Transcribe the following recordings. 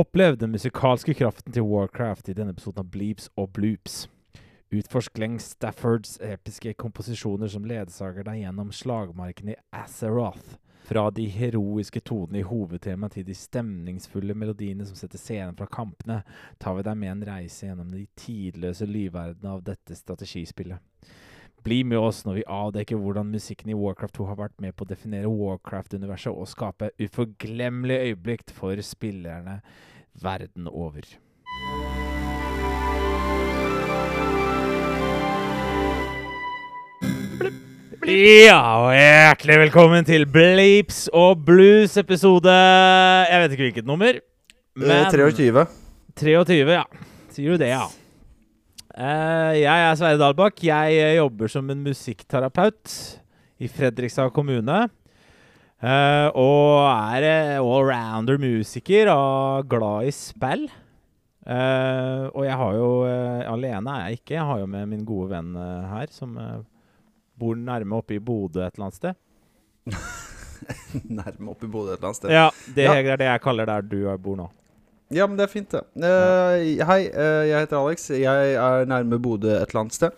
Opplev den musikalske kraften til Warcraft i denne episoden av Bleeps og Bloops. Utforsk Glenn Staffords episke komposisjoner som ledsager deg gjennom slagmarken i Azeroth. Fra de heroiske tonene i hovedtemaet til de stemningsfulle melodiene som setter scenen fra kampene, tar vi deg med en reise gjennom de tidløse lydverdenene av dette strategispillet. Bli med oss når vi avdekker hvordan musikken i Warcraft 2 har vært med på å definere Warcraft-universet og skape uforglemmelige øyeblikk for spillerne verden over. Ja, og hjertelig velkommen til Bleeps og Blues-episode Jeg vet ikke hvilket nummer. Men 23. 23, ja. Sier du det, ja. Eh, jeg er Sverre Dalbakk. Jeg eh, jobber som en musikkterapeut i Fredrikstad kommune. Eh, og er allrounder musiker og glad i spill. Og jeg har jo Alene er jeg ikke. Jeg har jo med min gode venn her, som bor nærme oppe i Bodø et eller annet sted. Nærme oppe i Bodø et eller annet sted. Ja, det Ja. er det jeg kaller der du bor nå. Ja, men det er fint, det. Eh, hei, uh, jeg heter Alex. Jeg er nærme Bodø et eller annet sted.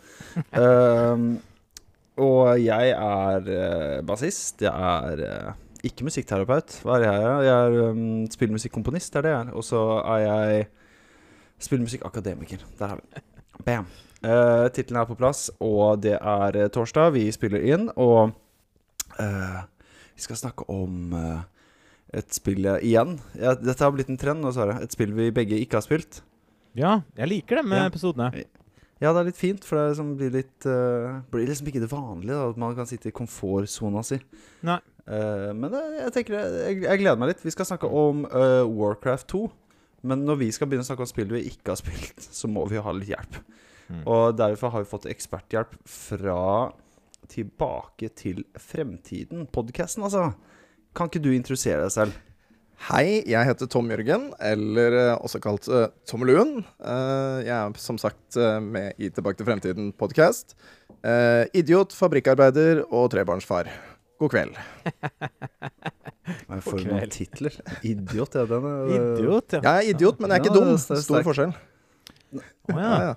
Uh, og jeg er uh, bassist. Jeg er eh, ikke musikkterapeut. Hva er jeg? Jeg er um, spillmusikkomponist, det er det jeg er. Og så er jeg spillmusikkakademiker. Der har vi Bam. Uh, Tittelen er på plass, og det er eh, torsdag. Vi spiller inn, og eh, vi skal snakke om eh, et spill jeg- igjen. Ja, dette har blitt en trend nå, Sverre. Et spill vi begge ikke har spilt. Ja, jeg liker det med Ja. episodene. Ja, det er litt fint, for det liksom blir litt uh, Blir liksom ikke det vanlige, da, at man kan sitte i komfortsona si. Nei. Uh, men det, jeg tenker jeg, jeg gleder meg litt. Vi skal snakke om uh, Warcraft 2. Men når vi skal begynne å snakke om spill vi ikke har spilt, så må vi ha litt hjelp. Mm. Og derfor har vi fått eksperthjelp fra Tilbake til fremtiden. Podkasten, altså. Kan ikke du introdusere deg selv? Hei, jeg heter Tom Jørgen, eller eh, også kalt uh, Tommeluen. Uh, jeg er som sagt uh, med i Tilbake til fremtiden-podkast. idiot, fabrikkarbeider og trebarnsfar. God kveld. Er for noen titler? Idiot, ja. Den er, Idiot, ja. Jeg er idiot, men jeg er ikke dum. Stor forskjell. Oh, ja. Ja, ja.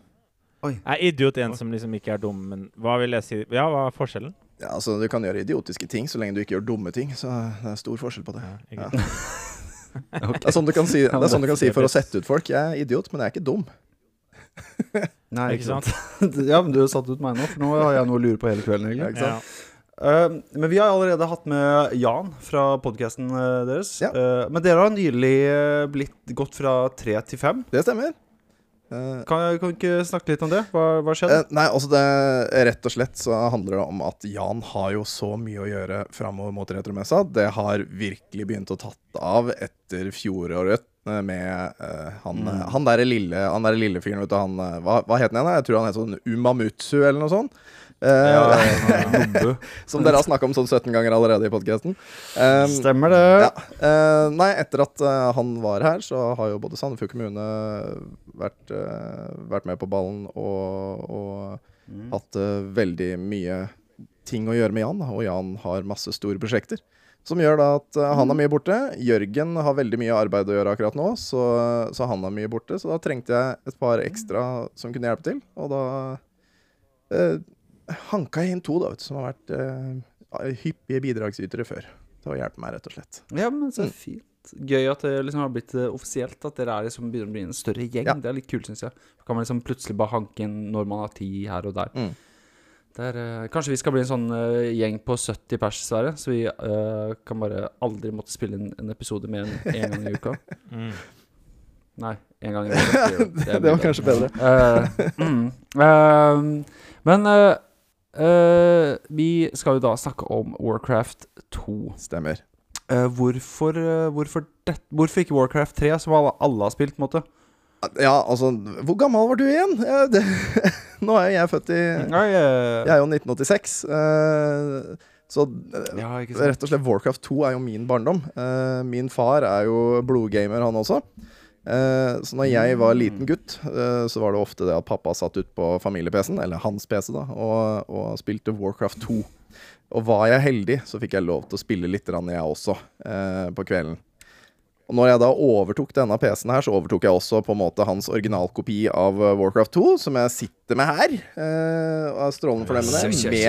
Er idiot en som liksom ikke er dum, men hva vil jeg si Ja, hva er forskjellen? ja, altså Du kan gjøre idiotiske ting så lenge du ikke gjør dumme ting. Så det er stor forskjell på det. Ja, Ja. okay. Det er sånn du kan si, det er sånn du kan si for å sette ut folk. Jeg er idiot, men jeg er ikke dum. Nei, Ikke sant? ja, men du har satt ut meg nå, for nå har jeg noe å lure på hele kvelden. Egentlig ikke sant? Eh, Men vi har allerede hatt med Jan fra podkasten deres. Ja. Uh, men dere har nylig eh, blitt gått fra tre til fem. Det stemmer. Eh, Kan, kan du ikke snakke litt om det? Hva hva skjedde? Uh, nei, altså det Rett og slett så handler det om at Jan har jo så mye å gjøre framover mot retromessa. Det har virkelig begynt å tatt av etter fjoråret eh, med uh, han, Mm. han derre lille, han der lille fyren, vet du. Han, hva, hva het han igjen? Jeg tror han het sånn Umamutsu eller noe sånt. Eh, Nobbu. som dere har snakka om sånn 17 ganger allerede i podkasten. Um, Stemmer det. ja. Uh, nei, etter at uh, han var her, så har jo både Sandefjord kommune vært, uh, vært med på ballen og, og Mm. hatt veldig mye ting å gjøre med Jan. Og Jan har masse store prosjekter. Som gjør da at han er mye borte. Jørgen har veldig mye arbeid å gjøre akkurat nå, så, så han er mye borte. Så da trengte jeg et par ekstra som kunne hjelpe til. Og da eh, hanka jeg inn to da, vet du, som har vært uh, hyppige bidragsytere før. Til å hjelpe meg, rett og slett. Ja, men så Mm. fint. Gøy at det liksom har blitt eh, offisielt at dere er liksom begynner å bli en større gjeng. Ja. Det er litt kult, syns jeg. Da kan man liksom plutselig bare hanke inn når man har tid her og der. Mm. der er, eh, kanskje vi skal bli en sånn uh, gjeng på 70 pers, Sverre. Så vi kan bare aldri måtte spille inn en episode mer enn én gang i uka. Mm. Nei, én gang i uka. Det, det var kanskje bedre. Uh, mm. Men eh, vi skal jo da snakke om Warcraft 2. Stemmer. Uh, hvorfor, uh, hvorfor, det, hvorfor ikke Warcraft 3, som alle, alle har spilt? på en måte? Ja, altså Hvor gammel var du igjen? Ja, det, nå er jo jeg født i Nei, Jeg er jo 1986. eh, så ja, rett og slett Warcraft 2 er jo min barndom. Min far er jo blodgamer, han også. Eh, så når jeg var liten gutt, eh, så var det ofte det at pappa satt ut på familie-PC-en, eller hans PC, da, og, og spilte Warcraft 2. Og var jeg heldig, så fikk jeg lov til å spille litt, jeg også, eh, på kvelden. Og når jeg da overtok denne PC-en her, så overtok jeg også på en måte hans originalkopi av Warcraft 2, som jeg sitter med her. og er strålende fornøyd med det.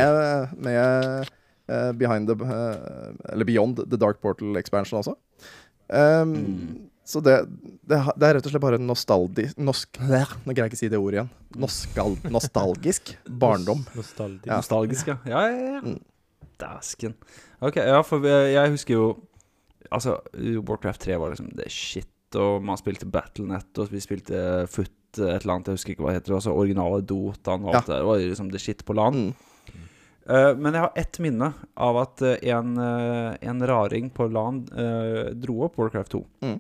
Med, med eh, Behind the uh, Eller Beyond the Dark Portal expansion også. Um, Så det, det, det er rett og slett bare nostalgisk nosk, Nå greier jeg ikke si det ordet igjen. Noskal, nostalgisk barndom. Nostalgisk. Ja. Nostalgisk, ja. Ja, ja, ja. Mm. Dæsken. Ok, ja, for jeg husker jo Altså, Warcraft 3 var liksom det shit, og man spilte Battlenet, og vi spilte Foot et eller annet, jeg husker ikke hva det heter. Altså originale Dotaen og alt det der. Det var liksom det shit på LAN. Mm. Uh, men jeg har ett minne av at eh, en, eh, en raring på LAN uh, dro opp Warcraft 2. Mm.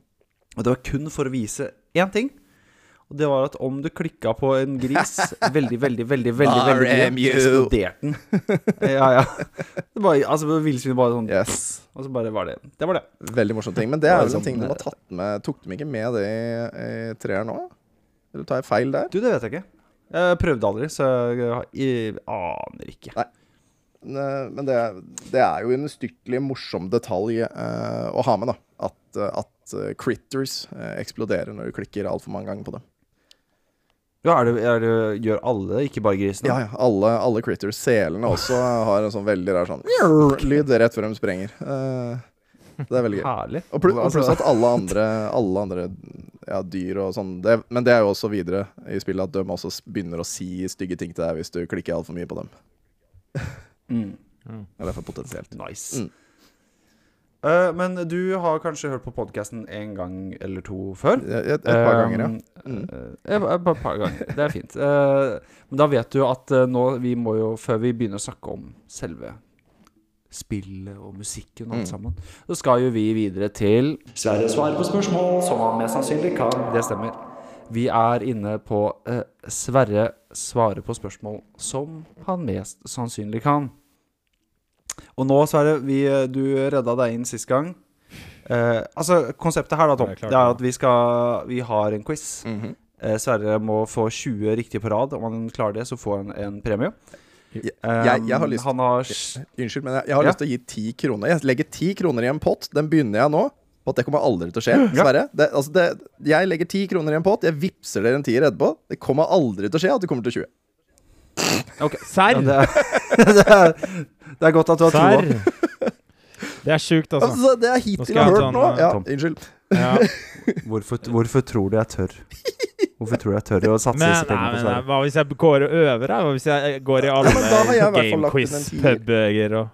Og det var kun for å vise én ting. Og det var at om du klikka på en gris veldig, veldig, veldig veldig, veldig mye, så eksploderte den. ja, ja. Det var, altså, villsvin bare sånn Yes. Og så bare var det Det var det. Veldig morsom ting. Men det er vel var en ting de sånn, har tatt med Tok de ikke med det i, i treeren nå? Eller tar jeg feil der? Du, det vet jeg ikke. Jeg prøvde aldri, så jeg, aner ikke. Nei. Men det, det er jo en ustyrtelig morsom detalj uh, å ha med, da. At, eh, at eh, critters eh, eksploderer når du klikker altfor mange ganger på dem. Ja, er det, er det, Gjør alle, ikke bare grisene? Ja, ja. Alle, alle critters. Selene også har en sånn veldig rar sånn lyd rett før de sprenger. Eh, det er veldig gøy. Herlig. Og og Altså- pluss at alle andre, alle andre ja, dyr og sånn det, Men det er jo også videre i spillet at de også begynner å si stygge ting til deg hvis du klikker altfor mye på dem. Mm. Eller for potensielt. Nice. Mm. Eh, men du har kanskje hørt på podkasten en gang eller to før? Et, et par ganger, ja. Um, Mm. eh, et par, par ganger. Det er fint. Uh, men da vet du at eh, nå vi må jo, før vi begynner å snakke om selve spillet og musikken og alt Mm. sammen, så skal jo vi videre til Sverre svarer på spørsmål som han mest sannsynlig kan. Det stemmer. Vi er inne på uh, Sverre svarer på spørsmål som han mest sannsynlig kan. Og nå, Sverre, vi, eh, du redda deg inn sist gang. Eh, altså, konseptet her, da, Tom, Det er klart, det er at vi skal Vi har en quiz. Mhm. Eh, Sverre må få 20 riktige på rad. Om han klarer det, så får han en premie. Jeg, Eh, jeg, jeg har lyst Han har Unnskyld, men jeg, jeg har Ja. lyst til å gi ti kroner. Jeg legger ti kroner i en pott. Den begynner jeg nå. På at det kommer aldri til å skje. Ja. Sverre. Altså jeg legger ti kroner i en pott. Jeg vippser dere en tier etterpå. Det kommer aldri til å skje at du kommer til 20. Ok. Serr! Ja, det, er, det, er, det er godt at du har troa. Det er sjukt, altså. Altså, det er hittil jeg har hørt nå. Ja, Tom. unnskyld. Ja. Hvorfor, hvorfor tror du jeg tør? Hvorfor tror du jeg tør å satse Men, disse pengene på Sverige? hva hvis jeg går og øver? Da? Hva hvis jeg går i alle gamequiz-puber og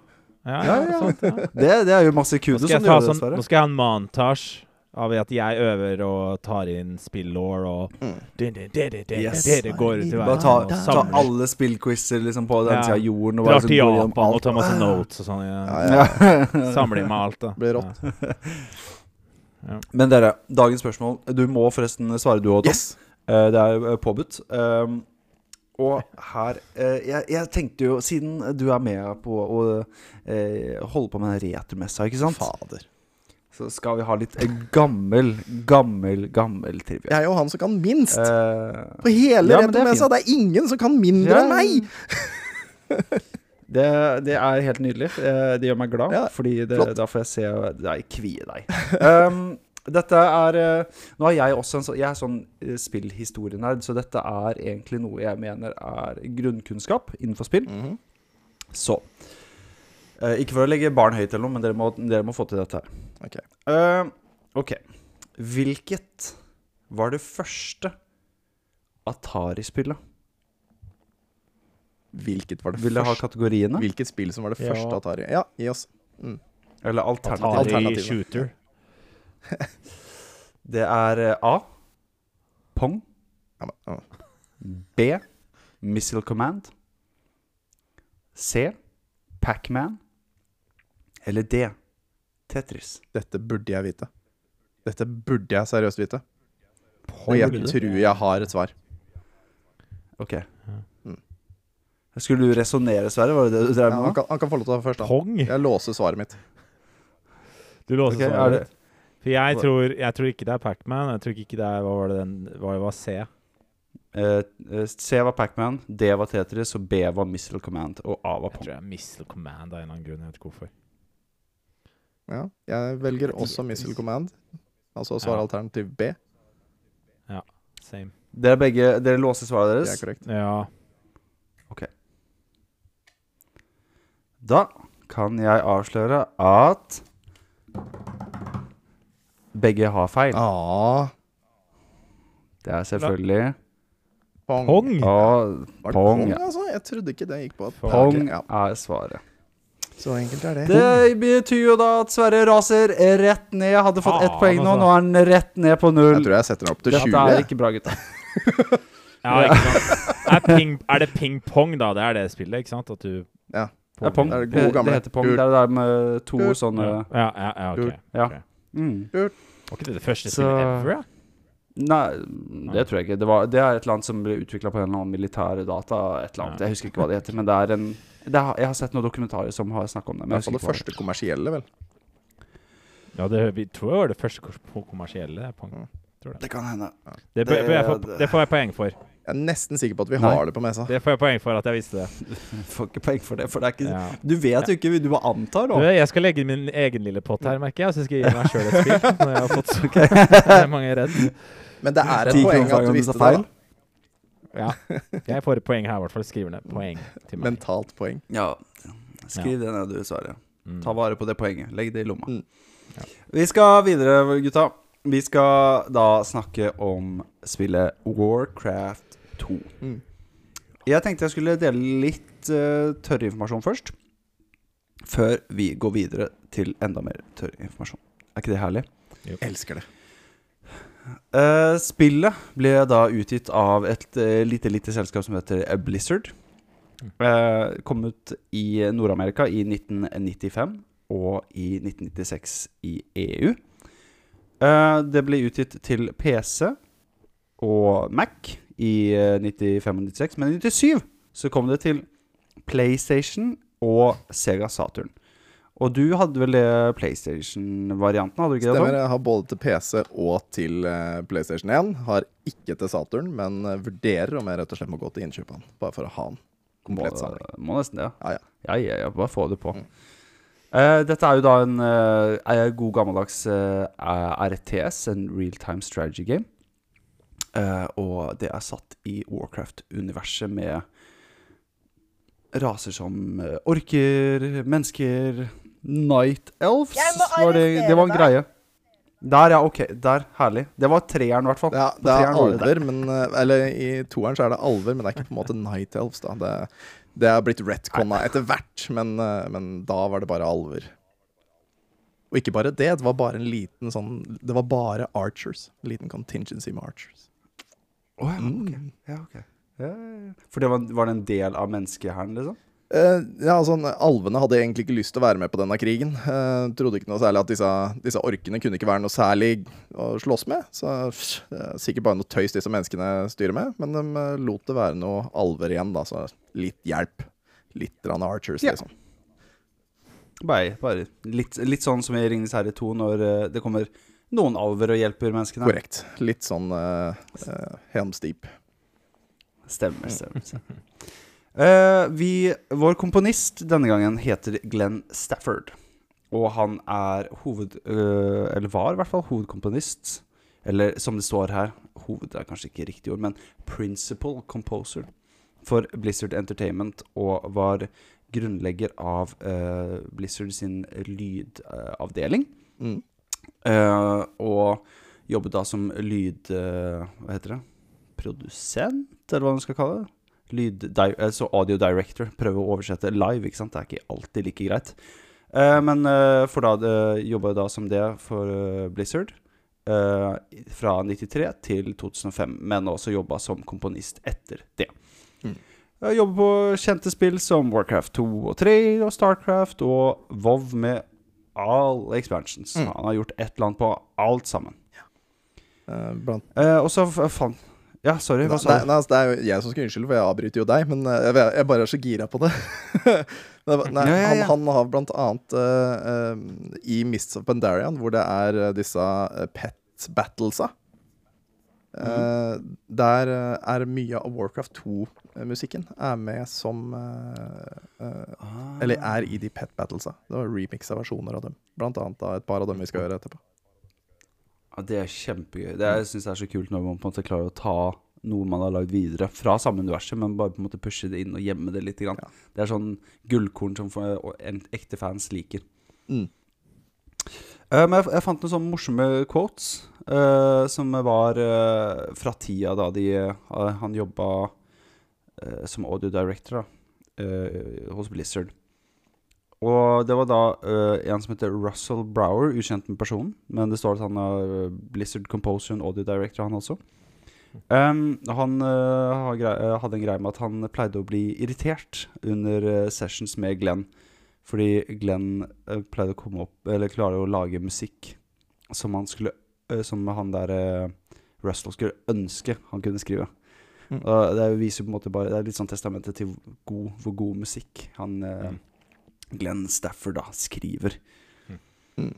ja, ja, Ja, ja. Sånt, ja. Det, det er jo masse kudos kudo som gjør det, sånn, Sverre. nå skal jeg ha en montage av at jeg øver og tar inn spill-law og Mm. det, det, det, det, det, Yes. det, det går ut i Bare verden ta, og ta alle spillquizer liksom, på den Ja. sida av jorden. Og Drar til Japan og tar masse notes og sånn. Ja. Ja, ja. Samler inn med alt, da. Blir rått. Men dere, dagens spørsmål Du må forresten svare, du òg, Tom. Yes! Eh, det er eh, påbudt. Um, og her eh, jeg, jeg tenkte jo, siden du er med på å eh, holde på med den retromessa, ikke sant, Fader. Så skal vi ha litt gammel, gammel, gammel trivia. Jeg er jo han som kan minst. Uh, På hele ja, Retromessa. det. Det er ingen som kan mindre Ja. enn meg! det, det er helt nydelig. Eh, det gjør meg glad, Ja, fordi det, da får jeg se deg kvie deg. Um, dette er eh, Nå er jeg også en sånn Jeg er sånn spillhistorienerd, så dette er egentlig noe jeg mener er grunnkunnskap innenfor spill. Mhm. Så eh, Ikke for å legge barn høyt eller noe, men dere må, dere må få til dette her. Ok. Eh, ok. Hvilket var det første Atari-spillet? Hvilket var det Vil dere ha første kategoriene? Hvilket spill som var det Ja. første Atari? Ja, gi oss. Eller alternativ? Atari Alternativet. shooter. Det er eh, A. Pong. Ja, men, ja. B. Missile Command. C. Pacman. Eller D. Tetris. Dette burde jeg vite. Dette burde jeg seriøst vite. Og jeg tror jeg har et svar. Ok. Mm. Skulle du resonnere, Sverre? Var det det du drev med? han, kan, han kan få lov til å ta først. da Pong? Jeg låser svaret mitt. Du låser Ok, er svaret ditt. For jeg tror, jeg tror ikke det er Pacman. Jeg tror ikke det er Hva var det den Hva var C? Eh, eh, C var Pacman, D var Tetris, og B var Missile Command, og A var Pong. Jeg tror jeg er Missile Command av en eller annen grunn. Jeg vet ikke hvorfor. Ja, jeg velger også Missile Command. Altså Ja. svaralternativ B. Ja, Same. Dere begge Dere låser svaret Det deres? er korrekt. Ja. Da kan jeg avsløre at begge har feil. Ah, Det er selvfølgelig pong. Pong! Og Pong, pong, altså? Jeg trodde ikke det gikk på at pong Ja, er svaret. Så enkelt er det. Det betyr jo da at Sverre raser rett ned. Hadde fått ett Faen, poeng nå. Nå er han rett ned på null. Jeg tror jeg setter den opp til 20. Dette er ikke bra, gutta. Ja, ikke sant. Er, ping, er det ping-pong, da? Det er det spillet, ikke sant? At du Ja. Det er pong. Det er Det, gode det heter pong. Det er det der med to Gult. sånne Ja, ja, ja, ok. Ja. ok. mm. Var ikke det det første Så- spillet ever? Ja? Nei, det tror jeg ikke. Det, var, det er et eller annet som ble utvikla på en eller annen militær data. Et eller annet. Ja. Jeg husker ikke hva det heter, men det er en har, Jeg har sett noen dokumentarer som har snakket om det. Men det var det første kommersielle, vel. Ja, det, vi tror jeg var det første kommersielle. På, det Det kan hende. Det, Det- jeg får, det får jeg poeng for. Jeg er nesten sikker på at vi Nei. har det på mesa. Det får jeg poeng for at jeg visste det. Du Får ikke poeng for det, for det er ikke Ja. Du vet jo ikke, du bare antar nå. jeg skal legge min egen lille pott her, merker jeg. Og så skal jeg gi meg sjøl et spill. Når jeg har fått så okay. mange redd. Men det er et poeng at du visste det, det. Ja. Jeg får et poeng her, i hvert fall. Skriver ned poeng til meg. Mentalt poeng. Ja. Skriv det ned, du, Sverre. Mm. Ta vare på det poenget. Legg det i lomma. Mm. Ja. Vi skal videre, gutta. Vi skal da snakke om spillet Warcraft 2. Mm. Jeg tenkte jeg skulle dele litt uh, tørr informasjon først. Før vi går videre til enda mer tørr informasjon. Er ikke det herlig? Elsker det. Eh, spillet ble da utgitt av et uh, lite, lite selskap som heter Blizzard. Uh, kom ut i Nord-Amerika i 1995 og i 1996 i EU. Det ble utgitt til PC og Mac i eh, 95 og 96, men i 97 så kom det til PlayStation og Sega Saturn. Og du hadde vel det PlayStation-varianten, hadde du ikke det? Tom? Stemmer. Jeg har både til PC og til eh, PlayStation 1. Har ikke til Saturn, men eh, vurderer om jeg rett og slett må gå til innkjøp av den. Bare for å ha den Må, komplett samling. må nesten det, Ja, ja. Ja, ja, ja, bare få det på. Mm. Uh, dette er jo da en er god gammeldags uh, RTS, en real time strategy game. Og det er satt i Warcraft-universet med raser som orker, mennesker, night elves. Var det, det var en greie. Der, ja. Ok. Der. Herlig. Det var treeren, i hvert fall. Ja, det er alver, men eh, Eller i toeren så er det alver, men det er ikke på en måte Night Elves, da. Det, det er blitt retconna etter hvert, men, eh, men da var det bare alver. Og ikke bare det, det var bare en liten sånn Det var bare archers. En liten contingency med archers. Å, ja, ok. Mm. Ja, ok. Ja, ja, ja. For det var, var det en del av menneskehæren, liksom? Eh, ja, altså, Alvene hadde egentlig ikke lyst til å være med på denne krigen. Uh, trodde ikke noe særlig at disse, disse orkene kunne ikke være noe særlig å slåss med. Så er sikkert bare noe tøys disse menneskene styrer med. Men de lot det være noe alver igjen, da. Så litt hjelp. Litt rann archers, Ja. liksom. Bare, bare litt, litt sånn som i Ringenes herre 2, når det kommer noen alver og hjelper menneskene. Korrekt. Litt sånn uh, Helmsteep. Stemmer, stemmer. stemmer. Eh, vi, vår komponist denne gangen heter Glenn Stafford. Og han er hoved... eh, eller var i hvert fall hovedkomponist. Eller som det står her Hoved er kanskje ikke riktig ord, men principal composer for Blizzard Entertainment. Og var grunnlegger av uh, Blizzard sin lydavdeling. Mm. uh, og jobbet da som lyd... hva heter det? Produsent, eller hva man skal kalle det? Lyd, altså audio director. Prøve å oversette live, ikke sant. Det er ikke alltid like greit. Uh, men uh, for da uh, jobba jeg da som det for Blizzard. fra 93 til 2005, men også jobba som komponist etter det. Mm. Jobber på kjente spill som Warcraft 2 og 3 og Starcraft og WoW med alle expansions. Mm. Han har gjort et eller annet på alt sammen. Ja. blant og så fant Ja, sorry, hva sa du? nei, altså, det er jo jeg som skal unnskylde, for jeg avbryter jo deg, men eh, jeg, jeg bare er så gira på det. Nei, Ja, ja. Han, han har blant annet uh, um, i Mists of Pandarian, hvor det er disse pet battlesa Mhm. eh, Der eh, er mye av Warcraft 2-musikken er med som uh, Ah. Eller er i de pet battlesa. Det var remixa versjoner av dem. Blant annet da et par av dem vi skal gjøre etterpå. Ja, det er kjempegøy. Det er- jeg syns er så kult når man på en måte klarer å ta noe man har lagd videre fra samme universet, men bare på en måte pushe det inn og gjemme det litt. Grann. Det er sånn gullkorn som ekte fans liker. Mm. Uh, men jeg, jeg fant noen sånne morsomme quotes uh, som var uh, fra tida da de, han jobba som audio director da, hos Blizzard. Og det var da uh, en som heter Russell Brower, ukjent med personen. Men det står at han er eh, Blizzard Composer og audio director, han også. Um, han eh, hadde en greie med at han pleide å bli irritert under sessions med Glenn. Fordi Glenn uh, pleide å komme opp Eller klare å lage musikk som han skulle Som han der uh, Russell skulle ønske han kunne skrive. Mm. Det viser på en måte bare Det er litt sånn testamentet til god, hvor god musikk han Mm. Glenn Stafford da skriver. Mm.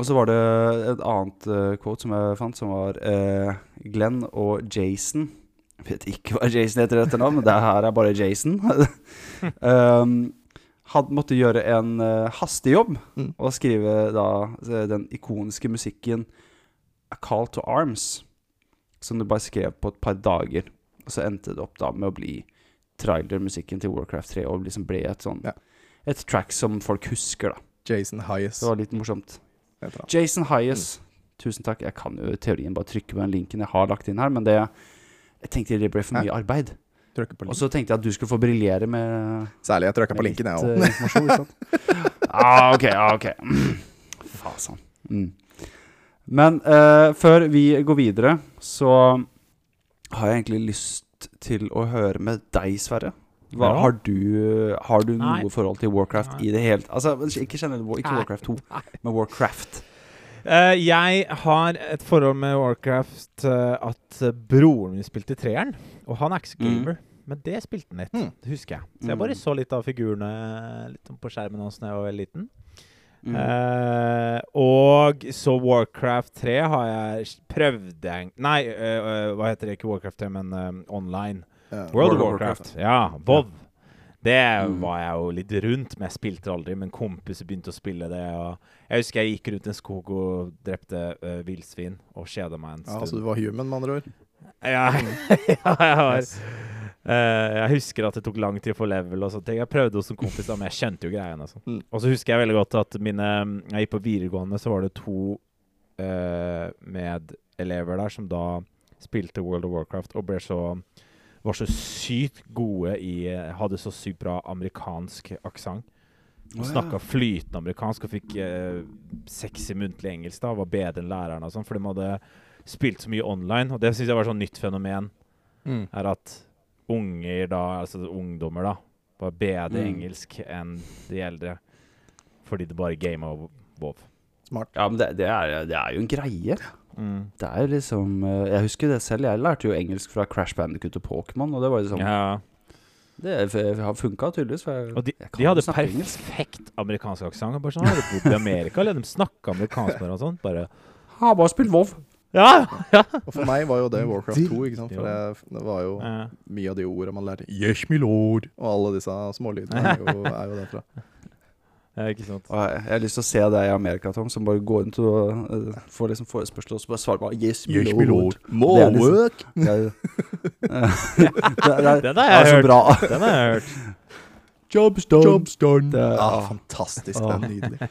Og så var det et annet uh, quote som jeg fant, som var uh, Glenn og Jason Jeg vet ikke hva Jason heter etter navn, men det her er bare Jason. um, hadde måtte gjøre en uh, hastejobb Mm. og skrive da den ikoniske musikken A Call to Arms, som du bare skrev på et par dager. Og så endte det opp da med å bli trailermusikken til Warcraft 3 og liksom ble et sånn Ja. Et track som folk husker, da. Jason Hayes. Det var litt morsomt. Jason. Jason Hayes. Tusen takk. Jeg kan jo i teorien bare trykke på den linken jeg har lagt inn her, men det jeg tenkte det ble for mye arbeid. På Og så tenkte jeg at du skulle få briljere med, Særlig jeg trykka på linken, jeg òg. eh, sant? ah, ok, ah, ok. Mm. Fasan. Mm. Men eh, før vi går videre, så har jeg egentlig lyst til å høre med deg, Sverre. Hva, Ja. har, du, har du Nei. noe forhold til Warcraft Nei. i det hele Altså, ikke generelt, ikke Warcraft 2, men Warcraft. Uh, jeg har et forhold med Warcraft uh, at eh, broren min spilte treeren. Og han er ikke så Mm. gamer, men det spilte han litt. Mm. Det husker jeg. Så jeg Mm. bare så litt av figurene litt på skjermen hans da jeg var veldig liten. Mm. Uh, og så Warcraft 3 har jeg prøvd Nei, hva heter det? Ikke Warcraft 3, men online. Ja. World of World of Warcraft. Ja, WoW. Det Mm. var jeg jo litt rundt, men jeg spilte aldri. Men kompiser begynte å spille det. Og jeg husker jeg gikk rundt en skog og drepte uh, villsvin og kjeda meg en stund. Ja, Så du var human, med andre ord. Ja, ja, jeg var Uh, Jeg husker at det tok lang tid å få level og sånt. Jeg prøvde hos en kompis, da, men jeg skjønte jo greiene. Altså. Mm. Og så husker jeg veldig godt at mine Jeg gikk på videregående, så var det to uh, medelever der som da spilte World of Warcraft og ble så var så sykt gode i Hadde så sykt bra amerikansk aksent. Og snakka flytende amerikansk og fikk eh, sexy muntlig engelsk. da Var bedre enn læreren og sånn, for de hadde spilt så mye online. Og det syns jeg var et sånn nytt fenomen. Mm. Er at unger da, altså ungdommer, da, var bedre Mm. engelsk enn de eldre. Fordi det bare gama og WoW. Smart. Ja, men det, det, er, det er jo en greie. Mm. Det er jo liksom eh, Jeg husker det selv. Jeg lærte jo engelsk fra Crash Bandicut og Pokémon, og det var liksom Ja. Det har funka tydeligvis. For jeg, Og de, jeg de hadde perfekt amerikansk aksent. Bare sånn, Har de bodd i Amerika, eller de snakka amerikansk med og sånn? Bare Har bare spilt WoW. Ja! ja. Og for meg var jo det Warcraft 2, ikke sant? For det, det var jo mye av de ordene man lærte. Yes, my lord. Og alle disse smålydene er jo, er jo derfra. Ja, ikke sant. Og jeg, jeg har lyst til å se det i Amerika, Tom, som bare går rundt og uh, får liksom forespørsel og så bare svarer bare Yes, my Yes, lord. lord. Det er liksom- Work. Jeg- det, det, det, Den har jeg hørt. bra. Den har jeg hørt. Job's done. Job's done. Det ja, ah, fantastisk. Det er nydelig.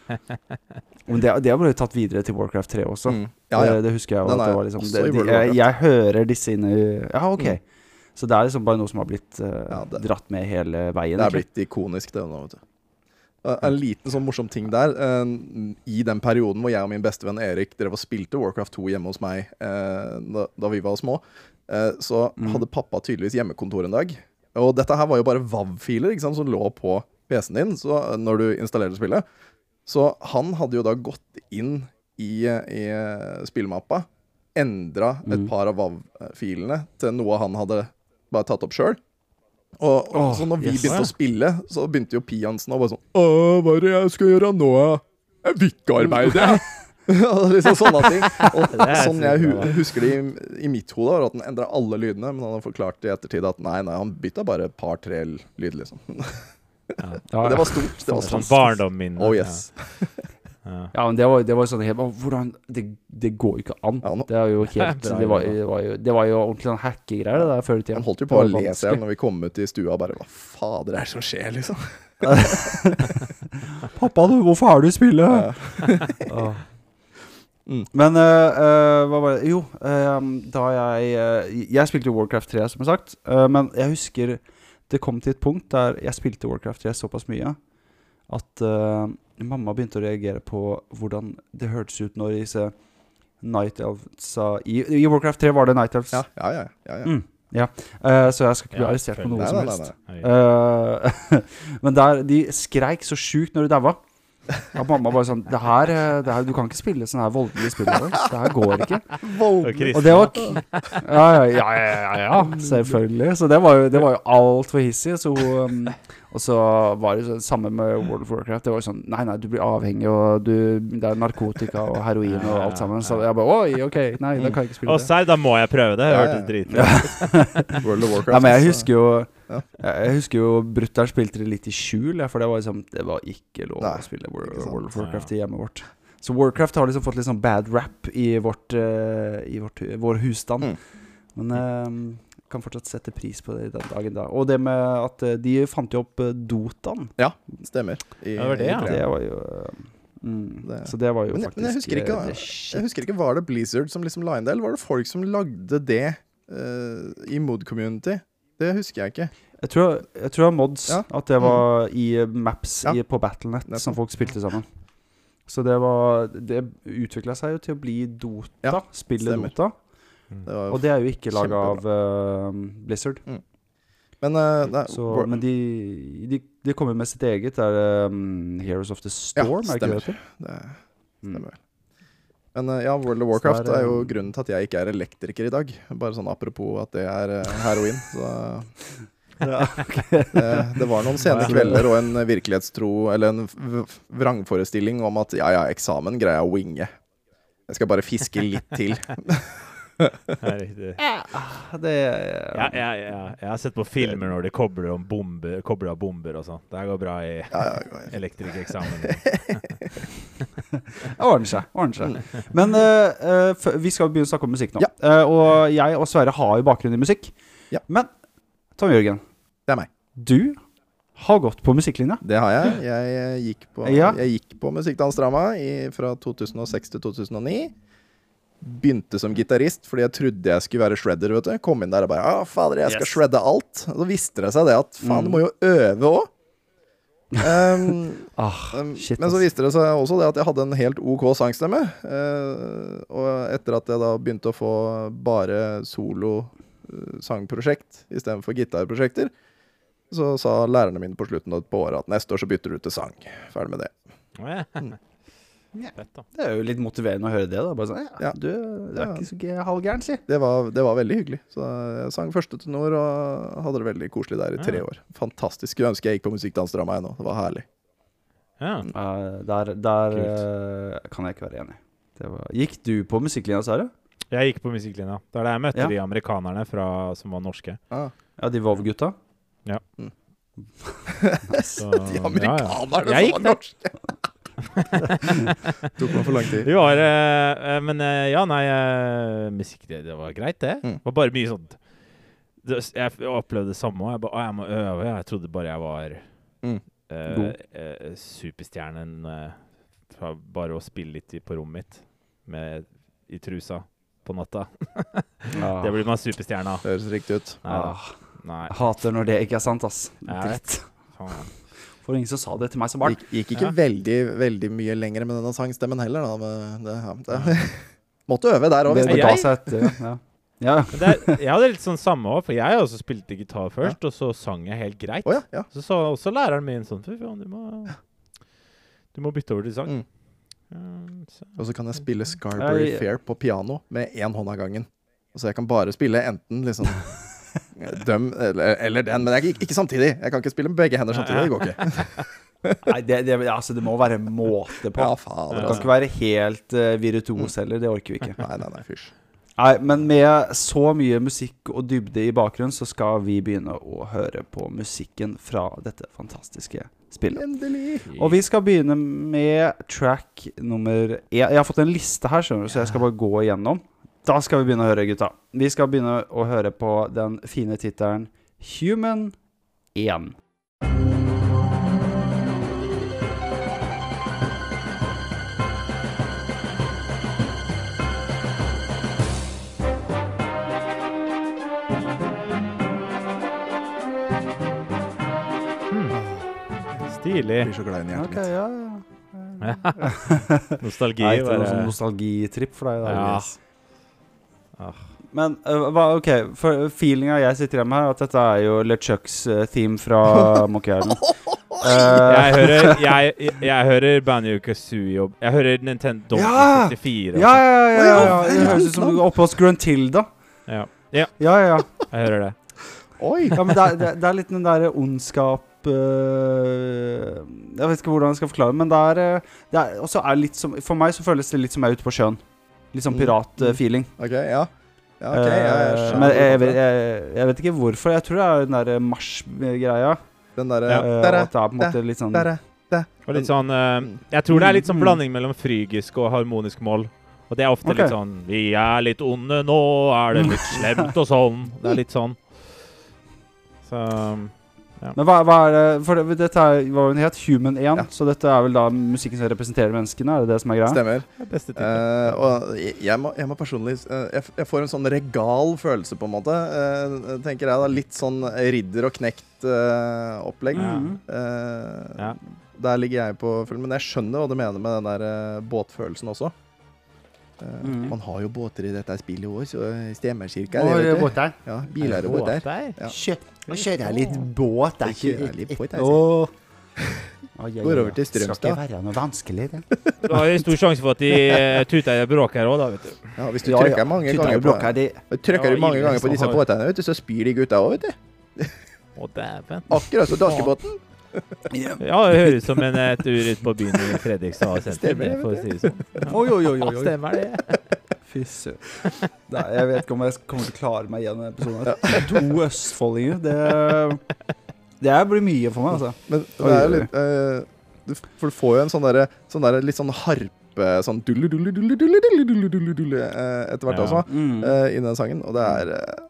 Men det, det har blitt tatt videre til Warcraft 3 også. Mm. Ja, ja. Det, det husker jeg. Den At det var liksom, det, de, jeg, jeg hører disse inne i Ja, ok. Mm. Så det er liksom bare noe som har blitt uh, Ja, det- dratt med hele veien. Det er blitt ikonisk, det nå, vet du. Uh, En liten sånn morsom ting der. uh, I den perioden hvor jeg og min bestevenn Erik drev og spilte Warcraft 2 hjemme hos meg uh, da, vi var små, så Mm. hadde pappa tydeligvis hjemmekontor en dag. Og dette her var jo bare WAV-filer som lå på PC-en din så, når du installerte spillet. Så han hadde jo da gått inn i, i spillmappa, endra et Mm. par av WAV-filene til noe han hadde bare tatt opp sjøl. Og, Åh, så når vi yes. begynte å spille, så begynte jo Piansen å bare sånn Åh, hva er det jeg skal gjøre nå? Jeg vil ikke arbeide. Liksom sånne ting. Og sånn jeg hu husker det i, i mitt hode, var at han endra alle lydene, men han har forklart i ettertid at nei, nei, han bytta bare et par-tre lyd, liksom. Ja, Det var stort. Det var Sånn barndommen min. Oh yes. Ja. Ja, men det var, det var sånn helt Hvordan Det, det går jo ikke an. Ja, Det er jo helt Det var, det var jo, det var jo ordentlig sånn hackegreier, det der før i tida. Han holdt jo på å le seg når vi kom ut i stua. Bare hva fader er det som skjer, liksom? Pappa, du, hvorfor er du i spillet? Ja. Mm. Men uh, uh, hva var det Jo, uh, da jeg Jeg spilte jo Warcraft 3, som sagt. eh, men jeg husker det kom til et punkt der jeg spilte Warcraft 3 såpass mye at mamma begynte å reagere på hvordan det hørtes ut når disse Night Elfsa i, I Warcraft 3 var det Night Elves. Ja, ja, ja. ja, ja. Mm, ja. uh, så jeg skal ikke bli Ja, arrestert på noe Nei, som nei, nei, helst. nei. Oi. Eh, men der, de skreik så sjukt når de daua. Ja, mamma bare sånn det her, eh, det her, Du kan ikke spille sånne her voldelige spill. Det her går ikke. Og Og det var k- Ja, ja, ja, ja, ja, ja selvfølgelig. Så det var jo, det var jo altfor hissig. Så, um, og så var det sånn samme med World of Warcraft. Det var jo sånn Nei, nei, du blir avhengig, og du, det er narkotika og heroin og alt sammen. Så jeg bare Oi, OK, nei, da kan jeg ikke spille det. Og serr, da må jeg prøve det. Jeg hørte ja. dritbra. World of Warcraft. Ja, men jeg husker jo Ja. Jeg husker jo brutter'n spilte det litt i skjul, for det var liksom Det var ikke lov Nei, å spille World. World of Warcraft i hjemmet vårt. Så Warcraft har liksom fått litt sånn bad rap i vårt uh, I vårt, vår husstand. Mm. Men eh, kan fortsatt sette pris på det i den dagen da. Og det med at eh, de fant jo opp Dotaen. Dotaen. Stemmer. I, Ja, det var det, ja. Det var jo eh, mm, Det- Så det var jo Men faktisk men jeg husker ikke- eh, det Jeg husker ikke, Var det Blizzard som liksom la inn det, eller var det folk som lagde det uh, i Mood Community? Det husker jeg ikke. Jeg tror, jeg tror det var mods. Ja. At det var i eh, maps Ja. i, på Battlenet som folk spilte sammen. Så det var Det utvikla seg jo til å bli Dota. Ja, spillet stemmer. Dota. Det var jo Og det er jo ikke laga av uh, Blizzard. Blizzard. Men, uh, nei, Så, men de, de, de kommer med sitt eget. Det er um, Heroes of the Storm, er det ikke det stemmer. det heter? det Mm. Men uh, ja, World of Warcraft er, er jo grunnen til at jeg ikke er elektriker i dag. Bare sånn apropos at det er eh, heroin. Så det, det var noen sene kvelder og en virkelighetstro Eller en vrangforestilling om at ja, ja, eksamen greier jeg å winge. Jeg skal bare fiske litt til. Det er riktig. Det Ja, ja, ja. Jeg har sett på filmer når de kobler, om bomber, kobler av bomber og sånn. Det går bra i Ja, ja, ja. elektrikereksamen. Det ordner seg. ordner seg. Men uh, eh, f- vi skal begynne å snakke om musikk nå. Ja. Eh, og jeg og Sverre har jo bakgrunn i musikk. Ja. Men Tom Jørgen, Det er meg. du har gått på musikklinja. Det har jeg. Jeg, gikk på, Ja. jeg gikk på Musikkdansdrama fra 2006 til 2009. Begynte som gitarist fordi jeg trodde jeg skulle være shredder. vet du Kom inn der og bare Ja, fader, jeg skal Yes. shredde alt. Og så viste det seg det at faen, du Mm. må jo øve òg. Um, Ah, shit, men så viste det seg også det at jeg hadde en helt OK sangstemme. Uh, og etter at jeg da begynte å få bare solo eh, sangprosjekt istedenfor gitarprosjekter, så sa lærerne mine på slutten av- på året at neste år så bytter du til sang. Ferdig med det. Ja. Mm. Fett, da. Det er jo litt motiverende å høre det. da Bare sånn, ja, Ja. Du, du er Ja. ikke så halvgæren, si. Det var, det var veldig hyggelig. Så jeg sang første tenor og hadde det veldig koselig der i tre Ja. år. Fantastisk. Skulle ønske jeg gikk på musikkdansdrama ennå. Det var herlig. Ja. Eh, der der uh, kan jeg ikke være enig. Det var, gikk du på musikklinja, Sara? Jeg gikk på musikklinja. Det er der jeg møtte Ja. de amerikanerne fra, som var norske. Ah. Ja, de Vov-gutta? Så, De ja, ja. amerikanerne Jeg som var norske! Tok meg for lang tid. Var eh, Men uh, ja, nei uh, Musikk, det, det var greit, det. Mm. Det var bare mye sånn det, Jeg opplevde det samme òg. Jeg jeg må øve. Jeg trodde bare jeg var Mm. superstjernen fra bare å spille litt på rommet mitt med, i trusa på natta. ah. Det blir man superstjerne av. Høres riktig ut. Nei. Ah, hater når det ikke er sant, ass. Dritt. Faen. For ingen som sa det til meg som barn. Gikk, gikk ikke Ja. veldig veldig mye lenger med denne sangstemmen heller, da. Men det, ja, det, måtte øve der òg, hvis det det ga Jeg- seg etter, ja. ja. Det, er- jeg hadde litt sånn samme òg, for jeg også spilte gitar først, og så sang jeg helt greit. Oh, ja, ja. Så sa også læreren min sånn Fy faen, du må Du må bytte over til sang. Mm. Ja, så- Og så kan jeg spille Scarberry Fair på piano med én hånd av gangen. Så jeg kan bare spille enten liksom Døm eller, eller den, men jeg, ikke, samtidig. Jeg kan ikke spille med begge hender samtidig. Det går ikke. Nei, det, det, altså, det må være måte på. Ja, Det kan altså. ikke være helt uh, virtuos heller. Det orker vi ikke. Nei, nei, nei, fysj. Nei, men med så mye musikk og dybde i bakgrunnen, så skal vi begynne å høre på musikken fra dette fantastiske spillet. Endelig. Og vi skal begynne med track nummer én. Jeg har fått en liste her, skjønner du, så jeg skal bare gå igjennom. Da skal vi begynne å høre, gutta. Vi skal begynne å høre på den fine tittelen Human 1. Stilig. Jeg blir så glad i hjertet okay, mitt. ja, ja. Nostalgi. Nei, ikke noe bare. sånn nostalgitripp for deg. Da, Ja. Ah. Men uh, hva, ok, for feelinga jeg sitter igjen med her, at dette er jo LeChucks uh, theme fra Monkey Island. Eh, Jeg hører, jeg, jeg, jeg hører Banjo Kazooie og Jeg hører Nintendo Ja! 64. ja, ja, ja, ja, ja. Ja, Det høres ut som oppe hos Gruntilda. ja. Ja, ja, ja. Jeg hører det. Oi! ja men det er, det, er- det er litt den derre ondskap Jeg vet ikke hvordan jeg skal forklare men det er, øh, det er også er litt som For meg så føles det litt som jeg er ute på sjøen. Litt sånn Mm, piratfeeling. OK, ja. ja ok, jeg, Eh, skjønner men jeg, jeg, jeg, jeg vet ikke hvorfor. Jeg tror det er den derre marsj-greia. Den derre Ja. eh, Der er at det er på en måte litt sånn Der er Og litt sånn eh, Jeg tror det er litt sånn Mm. blanding mellom frygisk og harmonisk mål. Og det er ofte okay. litt sånn Vi er litt onde, nå er det litt slemt og sånn. Det er litt sånn. Så Men hva, hva er det For det, dette er, hva var den het? Human 1? Ja. Så dette er vel da musikken som representerer menneskene? Er det det som er greia? Stemmer. er Eh, og jeg, må, jeg må personlig uh, jeg, jeg får en sånn regal følelse, på en måte. Uh, tenker jeg da Litt sånn ridder og knekt-opplegg. Ja. Mhm. Ja. Der ligger jeg på full. Men jeg skjønner hva du mener med den der båtfølelsen også. Eh, Mhm. Man har jo båter i dette spillet òg, så stemmer er det, vet båter. Ja, biler og båter. Ja. Kjø- Nå kjører jeg litt båt. Det Jeg kjører litt båt, jeg, Åh. Oi, oi, Går over til Skal Strømstad. ikke være noe vanskelig, det. Det var jo stor sjanse for at de tuter i bråk her òg, da, vet du. Ja, hvis du Ja, trykker ja. mange Tytta ganger på, det- trykker Ja, du mange ganger på disse har- båtene, vet du, så spyr de gutta òg, vet du. Å, dæven. Akkurat som danskebåten. Ja. Det høres ut som en tur ut på byen i Fredrikstad senter, Stemmer det, for å si det sånn. Oi, oi, oi, oi, oi. Stemmer det. Fy søren. Jeg vet ikke om jeg kommer til å klare meg gjennom denne episoden. To østfoldinger, det Det blir mye for meg, altså. Men det er jo litt uh, du, For du får jo en sånn derre sånn der, litt sånn harpe Sånn dulle, dulle, dulle, dulle, dulle, dulle, dulle, eh, etter hvert Ja. også, Mm. uh, i den sangen. Og det er eh,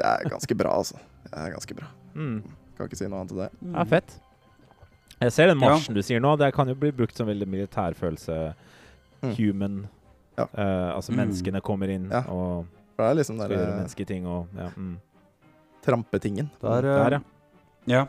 Det er ganske bra, altså. Det er ganske bra. Mm. Kan ikke si noe annet til det. Ja, fett. Jeg ser den Ja. marsjen du sier nå. Det kan jo bli brukt som veldig militærfølelse. Mm. Human. Ja. Uh, altså Mm. menneskene kommer inn Ja. og det er liksom skal gjøre der, mennesketing og ja. Mm. trampetingen. Der, Der, ja. Ja.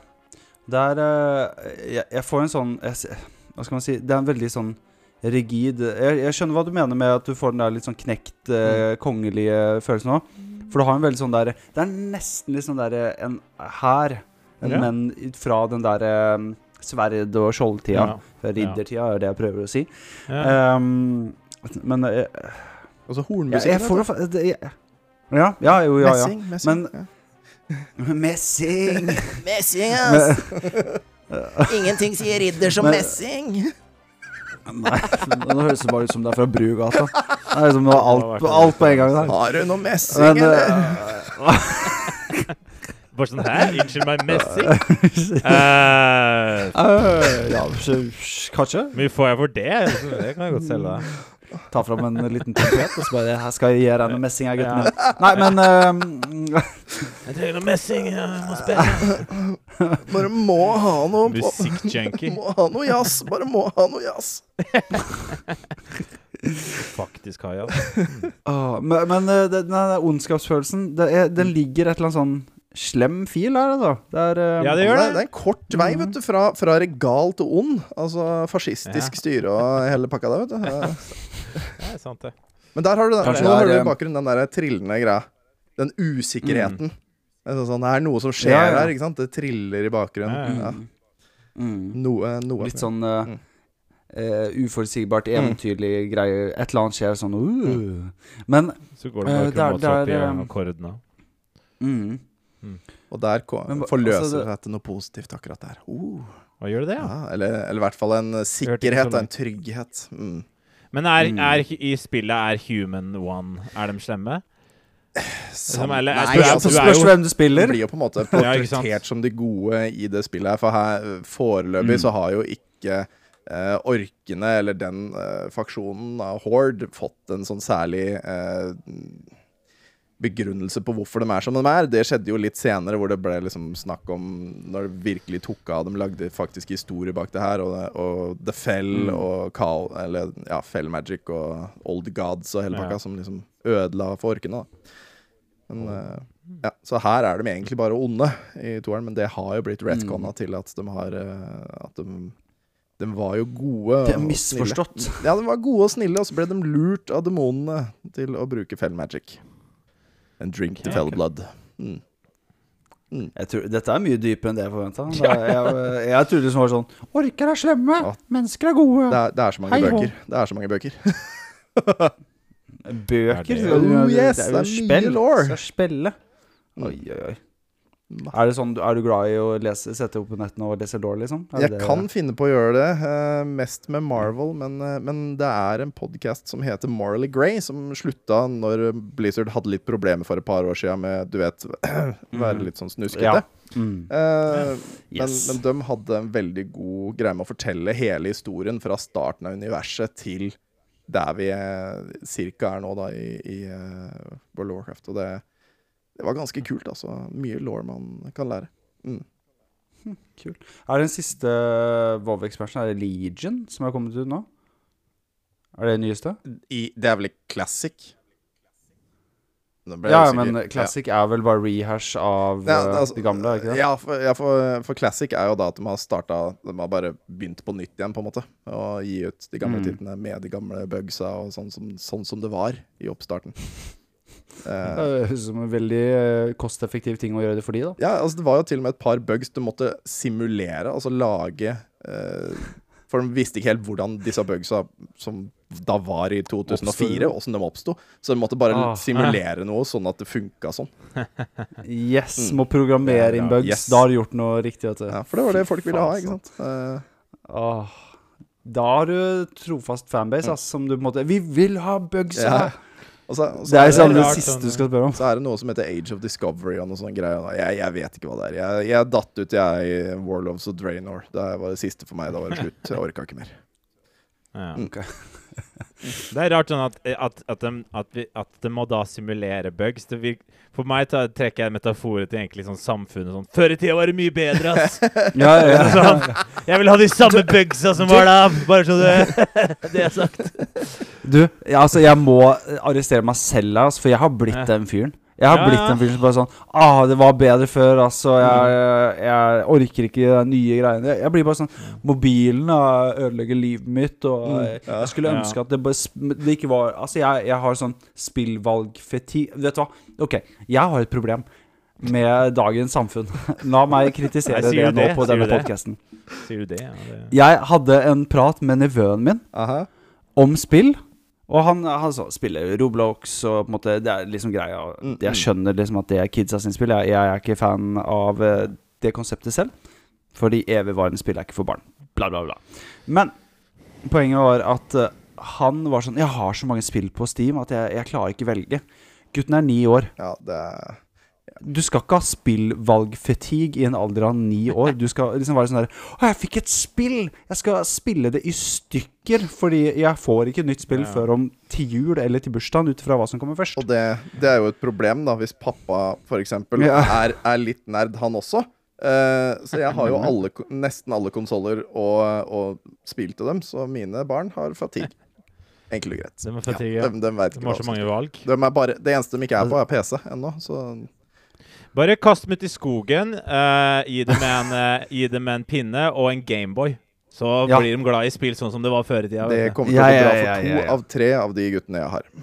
Der uh, jeg, jeg får en sånn jeg, Hva skal man si Det er en veldig sånn rigid jeg, jeg skjønner hva du mener med at du får den der litt sånn knekt, eh, kongelige følelsen òg. For du har en veldig sånn der Det er nesten litt sånn der en hær, en Ja. men fra den derre sverd- og skjoldtida. Ja. Riddertida er det jeg prøver å si. Ja. Um, men uh, Og så jeg, hornmusikk. jeg får det, det jeg, Ja, ja, jo, ja, ja. Messing, messing. Men- ja. Messing! Messing, Men- ass! Ingenting sier ridder som Men- messing. Nei, nå høres det bare ut som det er fra Brugata. Det er liksom alt, på- alt på en gang der. Har du noe messing, Men eller? Bare sånn Hæ? Unnskyld meg, messing? Eh, øh, Ja, kanskje. Hvor mye får jeg for det? Det kan jeg godt selge. Ta fram en liten trompet og så bare Her skal jeg gi deg noe messing jeg, gutten min. Nei, men eh, Jeg trenger noe messing. Jeg må spille. Bare må ha noe på- Musikkjunkie. Må ha noe jazz. Bare må ha noe jazz. Faktisk har jeg. Mm. ah, Men, men den ondskapsfølelsen, det er, den ligger et eller annet sånn slem fil her, altså. Det er eh, Ja, det Det gjør er, det. det er en kort vei vet du, fra, fra regal til ond. Altså fascistisk Ja. styre og hele pakka der, vet du. Det er sant, det. Men der har du den. Kanskje Nå hører er, du i eh, bakgrunnen den der trillende greia. Den usikkerheten. Altså, sånn, det er noe som skjer Ja, ja. der, ikke sant? Det triller i bakgrunnen. Mm, mm. Noe, noe. Litt sånn uh, Mm. eh, uforutsigbart, Mm. greie. Et eller annet skjer sånn uh. Men Så går det bare bare der- kromat opp i der, akkordene. mm. Og der Men forløser altså, det- seg til noe positivt akkurat der. Uh, Hva gjør det det, ja? ja, eller, eller i hvert fall en så sikkerhet og en trygghet. Mm. Men er, Mm. er, i spillet er Human One Er de slemme? Som, eller, Nei, du altså, du Spørs hvem du spiller. blir jo på en måte Ja, portrettert som de gode i det spillet her. For her foreløpig Mm. så har jo ikke eh, orkene, eller den eh, faksjonen av Horde, fått en sånn særlig eh, begrunnelse på hvorfor de er som de er. Det skjedde jo litt senere, hvor det ble liksom snakk om Når det virkelig tok av. De lagde faktisk historie bak det her, og, og The Fell Mm. og Cal, eller ja, Fell Magic og Old Gods og hele Ja. pakka, som liksom ødela for orkene. da men, uh, ja, så her er de egentlig bare onde i toeren, men det har jo blitt retconna Mm. til at de har eh, At de, de var jo gode Det er misforstått. Ja, de var gode og snille, og så ble de lurt av demonene til å bruke fell magic. And drink the fell blood. Mm. Jeg tror, dette er mye dypere enn det jeg forventa. Jeg, jeg trodde det var sånn Orker er slemme, Ja. mennesker er gode. Det, er, det er så mange Hei, bøker. Det er så mange bøker. Bøker. det- Oh, yes, jo det er mye spill. Skal spille. Mm. Oi, oi, oi. Er, det sånn, er du glad i å lese, sette opp på nettene og lese law, liksom? Er Jeg det- kan finne på å gjøre det, uh, mest med Marvel, men, uh, men det er en podkast som heter Morally Grey, som slutta når Blizzard hadde litt problemer for et par år siden med, du vet, være litt sånn snuskete. Ja. Mm. Uh, Yes. men, men de hadde en veldig god greie med å fortelle hele historien fra starten av universet til der vi eh, cirka er nå, da, i, i eh, World of Warcraft. Og det, det var ganske kult, altså. Mye law man kan lære. Mm. Kult. Er den siste WoW-expansionen Er det Legion som er kommet ut nå? Er det den nyeste? I, det er vel ikke classic? Ja, men Classic er vel bare rehash av Ja, eh, altså, de gamle, ikke det? Ja, for, ja for, for Classic er jo da at de har starta De har bare begynt på nytt igjen, på en måte. Og gi ut de gamle Mm. titlene med de gamle bugsa og sånn som, sånn som det var i oppstarten. Det Eh, høres ut som en veldig eh, kosteffektiv ting å gjøre det for de, da. ja, altså det var jo til og med et par bugs du måtte simulere, altså lage uh, For de visste ikke helt hvordan disse bugsa som da var i 2004, åssen de oppsto. Så de måtte bare Ah. simulere noe sånn at det funka sånn. Yes, Mm. må programmere inn Ja, bugs. yes. Da har du gjort noe riktig. Vet du. Ja, for det var det folk ville ha, ikke sant. Uh, oh. Da har du trofast fanbase, ass, som du på en måte Vi vil ha bugs! Ja. Her!» og så, og så Det er er det, det siste sånn, du skal spørre om. Så er det noe som heter Age of Discovery og noe sånn greie. Jeg, jeg vet ikke hva det er. Jeg, jeg datt ut, jeg, i Warloves og Draenor. Det var det siste for meg. Da var det slutt. Jeg orka ikke mer. Ja. Okay. Det er rart sånn at, at, at, de, at, vi, at de må da simulere bugs. Det virk, for meg ta, trekker jeg metaforet til egentlig sånn samfunnet sånn Før i tida var det mye bedre, ass! Ja, ja, ja. sånn, jeg vil ha de samme bugsa som var da! Bare så det, det er sagt. Du, ja, altså, jeg må arrestere meg selv her, altså, for jeg har blitt Ja. den fyren. Jeg har Ja, blitt en fyr som bare sånn Ah, det var bedre før, altså. Jeg, jeg orker ikke de nye greiene. Jeg, jeg blir bare sånn Mobilen ah, ødelegger livet mitt, og Mm, jeg, ja. jeg skulle Ja. ønske at det, bare, det ikke var Altså, jeg, jeg har sånn spillvalgfeti... Vet du hva? OK, jeg har et problem med dagens samfunn. La meg kritisere Nei, det, det nå på denne podkasten. Sier du det? Ja, det. Jeg hadde en prat med nevøen min Aha. om spill. Og han, han så, spiller Roblox og på en måte Det er liksom greia. Mm, Jeg mm. skjønner liksom at det er kidsa sin spill. Jeg, jeg er ikke fan av eh, det konseptet selv. Fordi evigvarende spill er ikke for barn. Bla, bla, bla. Men poenget var at eh, han var sånn Jeg har så mange spill på Steam at jeg, jeg klarer ikke velge. Gutten er ni år. Ja, det er Du skal ikke ha spillvalgfatigue i en alder av ni år. Du skal liksom være sånn der Å, jeg fikk et spill! Jeg skal spille det i stykker, fordi jeg får ikke nytt spill Ja. før om til jul eller til bursdagen, ut fra hva som kommer først. Og det, det er jo et problem, da, hvis pappa f.eks. Ja. Er, er litt nerd, han også. Uh, så jeg har jo alle, nesten alle konsoller og, og spill til dem, så mine barn har fatigue. Enkelt og greit. De, fatigue, ja. De, de de, De ikke har hva så som mange valg. de er bare, Det eneste de ikke er på, er PC ennå. Så Bare kast dem ut i skogen. uh, gi, dem en, uh, gi dem en pinne og en Gameboy. Så Ja. blir de glad i spill sånn som det var før i tida. det kommer til å gå ja, bra ja, for to ja, ja. av tre av de guttene jeg har.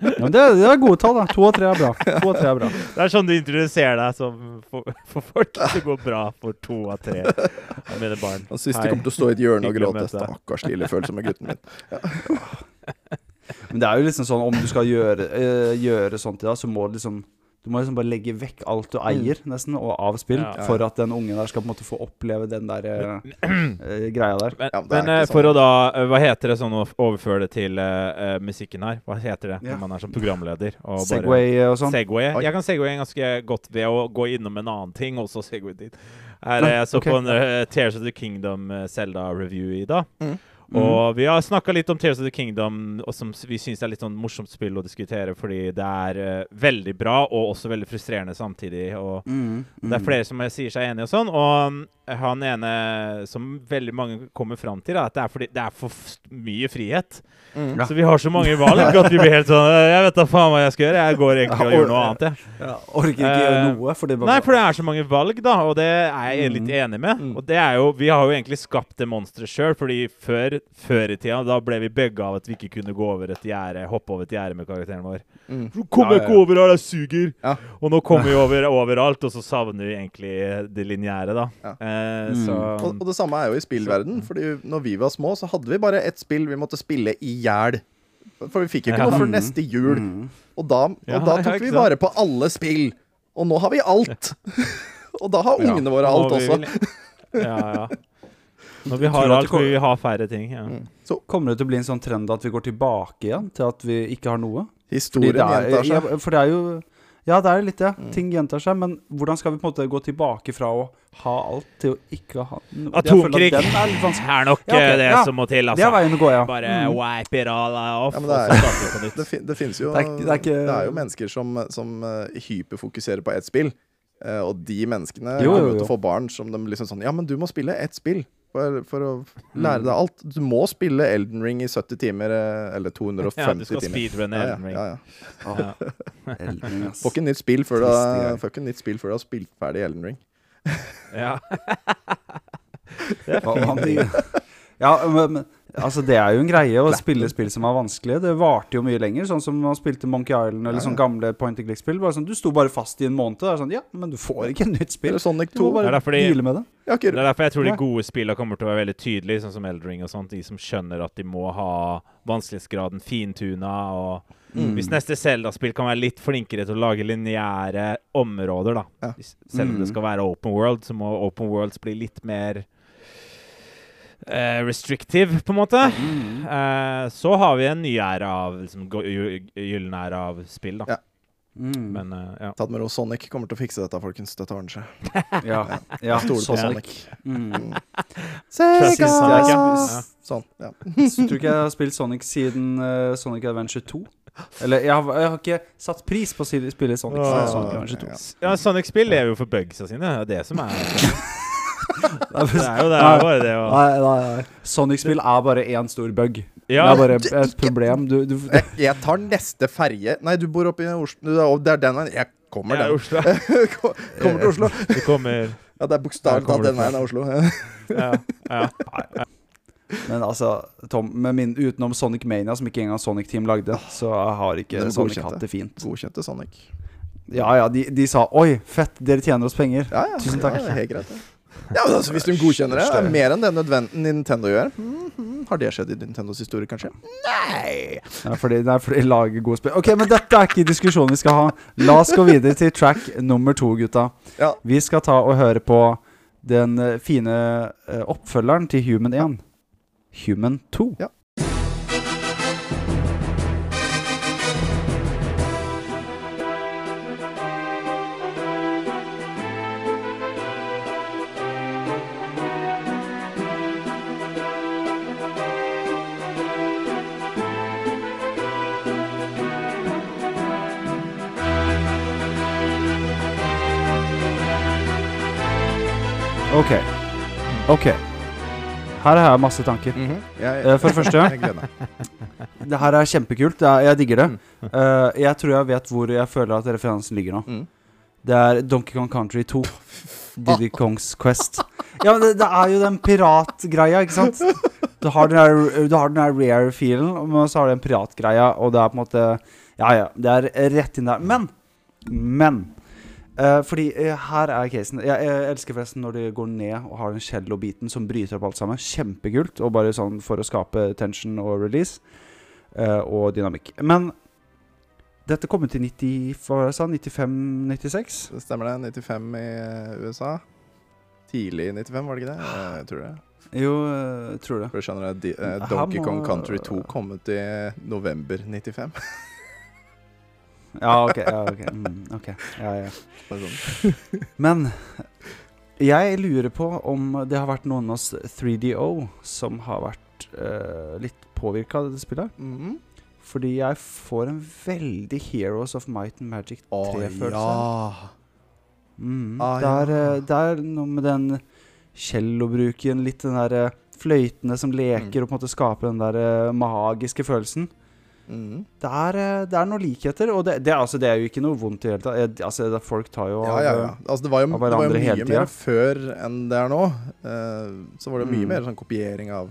Ja, men det, det er gode tall, da. To av tre er bra. To av tre er bra. Det er sånn du introduserer deg som for, for folk. Det går bra for to av tre av mine barn. Han siste Hei. kommer til å stå i et hjørne og gråte. Stakkars lille følsomme gutten min. Men det er jo liksom sånn om du skal gjøre, eh, gjøre sånt i dag, så må du liksom Du må liksom bare legge vekk alt du eier, nesten, og av spill, Ja. for at den ungen der skal på en måte få oppleve den der eh, greia der. Men, Ja, men det men ikke sånn. for å da Hva heter det sånn å overføre det til eh, musikken her? Hva heter det Ja. når man er som programleder? og bare- Segway og sånn. Segway. Jeg kan segway ganske godt ved å gå innom en annen ting, og så segway dit. Her, jeg så okay. på en Tears of the Kingdom Zelda-review i dag. Mm. Og vi har snakka litt om Tears of the Kingdom, og som vi syns er litt sånn morsomt spill å diskutere, fordi det er uh, veldig bra, og også veldig frustrerende samtidig. Og Mm, det er mm. flere som sier seg enige og sånn. Og um, han ene som veldig mange kommer fram til, er at det er fordi det er for mye frihet. Mm. Ja. Så vi har så mange valg at vi blir helt sånn «Øh, Jeg vet da faen hva jeg skal gjøre. Jeg går egentlig og gjør noe annet, jeg. Ja, orker ikke gjøre Eh, noe, for det bare Nei, for det er så mange valg, da, og det er jeg litt Mm. enig med. Mm. Og det er jo Vi har jo egentlig skapt det monsteret sjøl, fordi før, før i tida da ble vi begge av at vi ikke kunne gå over et gjerde, hoppe over et gjerde med karakteren vår. Mm. Så kommer Ja, jeg ja, ikke over her, jeg suger! Ja. Og nå kommer vi over overalt, og så savner vi egentlig det lineære, da. Ja. Eh, Mm. Så Og, og det samme er jo i spillverden. Fordi når vi var små, så hadde vi bare ett spill vi måtte spille i hjel. For vi fikk jo ikke Ja. noe før Mm. neste jul. Mm. Og da, Ja, og da tok vi vare på alle spill. Og nå har vi alt. og da har ungene våre alt også. Ja, ja. Når vi har alt, kommer- vil vi ha færre ting. Ja. Mm. Så Kommer det til å bli en sånn trend at vi går tilbake igjen til at vi ikke har noe? Historien gjentar seg. ja, for det er jo Ja, det er litt det. Mm. Ting gjentar seg. Men hvordan skal vi på en måte gå tilbake fra å ha alt til å ikke ha noe? Jeg føler at Atomkrig er er nok Ja, ok, eh, det ja. som må til, Det er altså. veien å gå, ja. Bare Mm. wipe it all off, Ja, men og det så er- starter vi på nytt. Det, fin det finnes jo Det er det er ikke- det er jo mennesker som, som eh, hyperfokuserer på ett spill. Uh, og de menneskene Jo, jo, kommer jo til jo. å få barn som de liksom sånn Ja, men du må spille ett spill for, for å lære Mm. deg alt. Du må spille Elden Ring i 70 timer, eh, eller 250 timer. Ja, du skal speedrunne Ja, ja, Elden Ring. ja, ja. ja. Elden, ass. Får ikke nytt spill før du har, spilt ferdig Elden Ring. Ja. det er fint. Ja, men, men altså det er jo en greie å spille spill som er vanskelige. Det varte jo mye lenger, sånn som man spilte Monkey Island eller Ja, ja. sånn gamle point and click-spill. Bare sånn, Du sto bare fast i en måned. Det er sånn, ja, men du får ikke et nytt spill. Sånn, Sonic Du må bare deale med det. Ja, Det er derfor jeg tror de gode spillene kommer til å være veldig tydelige, sånn som Eldring og sånt. De som skjønner at de må ha vanskelighetsgraden fintuna. Og Mm. hvis neste Zelda-spill kan være litt flinkere til å lage lineære områder, da. Ja. Selv om det Mm. skal være open world, så må open worlds bli litt mer eh, restrictive, på en måte. Mm. Uh, så har vi en ny æra av liksom, gyllen æra av spill, da. Ja. Mm. Men uh, ja. tatt med ro. Sonic kommer til å fikse dette, folkens. Dette ordner seg. ja. ja, Stole på Sonic. Sonic. Mm. Sega! Sega! Ja. Sånn. Ja. Så tror ikke jeg har spilt Sonic siden Sonic Adventure 2. Eller jeg har, jeg har ikke satt pris på å spille Sonic Åh. Sonic Adventure 2. Ja. ja, Sonic-spill lever jo for bugsa sine. Det er det som er Det er jo det er bare det Og... nei, nei. Sonic-spill er bare én stor bug. Ja, Det er bare et problem. Du, du, Jeg, jeg tar neste ferje Nei, du bor oppe i Oslo. Er- Det er den veien. Jeg kommer er den. Kommer til Oslo. Du kommer Ja, det er bokstavelig Ja, talt den veien av Oslo. Ja. ja. Men altså, Tom, med min, utenom Sonic Mania, som ikke engang Sonic Team lagde, så har ikke Sonic godkjente. hatt det fint. Godkjente Sonic. Ja ja, de, de sa 'oi, fett, dere tjener oss penger'. Ja, ja. Tusen takk. Ja, det er helt greit. Ja. Ja, men altså, Hvis de godkjenner det, er mer enn det nødvendig Nintendo gjør Mm -hmm. Har det skjedd i Nintendos historie, kanskje? Nei! Ja, fordi, det er fordi de lager gode spill. Ok, men dette er ikke diskusjonen vi skal ha. La oss gå videre til track nummer to, gutta. Ja. Vi skal ta og høre på den eh, fine eh, oppfølgeren til Human 1. Human 2. Ja. Ok. Her har jeg masse tanker. Mhm. jeg, Eh, For det første, jeg det her er kjempekult. Det er, jeg digger det. Eh, jeg tror jeg vet hvor jeg føler at referansen ligger nå. Mm. Det er Donkey Kong Country 2. Diddy Kongs Quest. Ja, men det, det er jo den piratgreia, ikke sant? Du har den der, du har den der rare-feelen, men så har du den piratgreia, og det er på en måte Ja, ja. Det er rett inn der. Men Men eh, fordi uh, her er casen. Jeg, jeg elsker forresten når de går ned og har den cello-biten som bryter opp alt sammen. Kjempekult. Og bare sånn for å skape tension og release. Uh, og dynamikk. Men Dette kom ut i 90, hva var det jeg sa, 95-96? Det stemmer det. 95 i USA. Tidlig i 95, var det ikke det? Jeg tror det. Jo, jeg tror det. For skjønner, Her Donkey Kong Country 2 kom ut i november 95. Ja, ok. Ja, okay. mm, okay. Ja, ja. Sånn. Men jeg lurer på om det har vært noen av oss 3DO som har vært uh, litt påvirka av dette spillet. Mhm. Fordi jeg får en veldig Heroes of Might and Magic 3-følelse. ja. Mm. Ah, det, er, eh, det er noe med den cellobruken, litt den der eh, fløytene som leker Mm. og på en måte skaper den der magiske følelsen. Mhm. Det er, eh, det er noen likheter, og det, det, altså, det er jo ikke noe vondt i det hele tatt. Eh, Altså, folk tar jo av ja, ja, ja. Altså, det var jo, det var jo mye mer før enn det er nå. Uh, så var det mye Mm. mer sånn kopiering av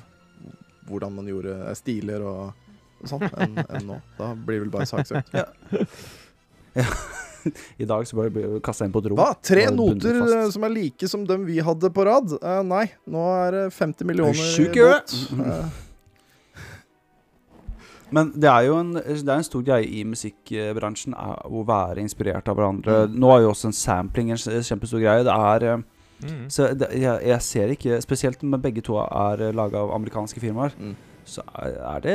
hvordan man gjorde eh, stiler og, og sånn, enn en nå. Da blir det vel bare saksøkt. I dag så bare blir kasta inn på et rom. Hva? Tre noter eh, som er like som dem vi hadde på rad? Uh, nei, nå er det 50 millioner sjuk bot. huet. Eh, Men det er jo en, det er en stor greie i musikkbransjen er å være inspirert av hverandre. Mm. Nå er jo også en sampling en kjempestor greie. Det er eh, Mm. Så det, jeg, jeg ser ikke Spesielt når begge to er laga av amerikanske firmaer, Mm. så er det,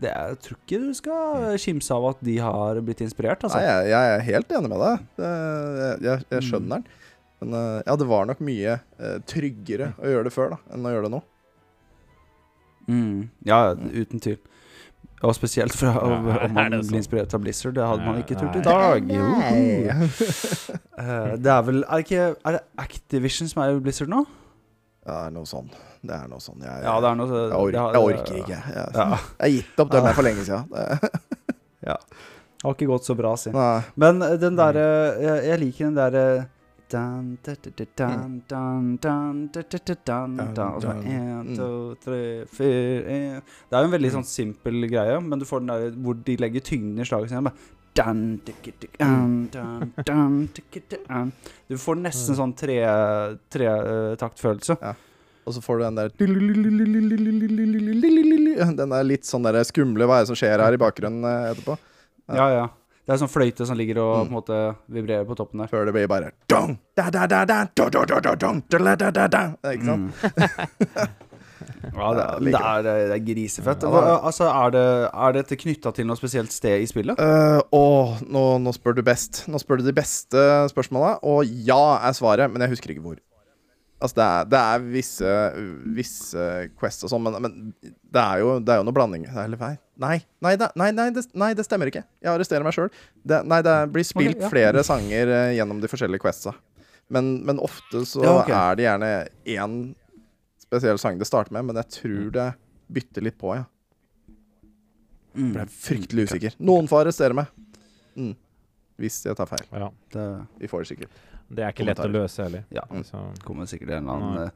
det Jeg tror ikke du skal kimse av at de har blitt inspirert, altså. Nei, jeg, jeg er helt enig med deg. Det, jeg, jeg, Mm. skjønner den. Men eh, ja, det var nok mye eh, tryggere å gjøre det før da, enn å gjøre det nå. Mm. Ja, uten tvil. Og spesielt fra Ja, om man blir sånn? inspirert av Blizzard. Det hadde man ikke turt i dag. Eh, det er vel Er det ikke Er det Activision som er i Blizzard nå? Ja, noe sånn. Det er noe sånn. Jeg, Ja, det er noe så- jeg, orker, jeg orker ikke. Jeg, Ja. har gitt opp den der for lenge siden. Ja. Det har ikke gått så bra, si. Nei. Men eh, den derre jeg, jeg liker den derre og så Mm. to, tre, fire. Det er jo en veldig Mm. sånn simpel greie, men du får den der hvor de legger tyngden i slaget. Du får nesten sånn Tre, ja. Og så får du den der Den der litt sånn der skumle Hva er det som skjer her i bakgrunnen eh, etterpå? Ja, ja. Det er sånn fløyte som ligger og Mm. på en måte vibrerer på toppen der. Før det blir bare dong, da, da, da, da, da, da, da, da, dong, da, da, da, da, da. Ikke sant? Mm. ja, det, er- det, er, det er grisefett. Ja, det er- altså, er, det, er dette knytta til noe spesielt sted i spillet? Uh, å, nå, nå spør du best. Nå spør du de beste spørsmåla. Og ja er svaret, men jeg husker ikke hvor. Altså, det er, det er visse, visse quests og sånn, men, men det, er jo, det er jo noe blanding. Eller nei, nei, nei, nei, nei, det, nei, det stemmer ikke. Jeg arresterer meg sjøl. Nei, det blir spilt okay, ja. flere sanger eh, gjennom de forskjellige questsa. Men, men ofte så Ja, okay. er det gjerne én spesiell sang det starter med, men jeg tror det bytter litt på, ja. Mm. Ble fryktelig usikker. Noen får arrestere meg. Mm. Hvis jeg tar feil. Ja. Det Vi får det sikkert. Det er ikke lett å løse heller. Ja. Så, kommer sikkert en eller annen eh,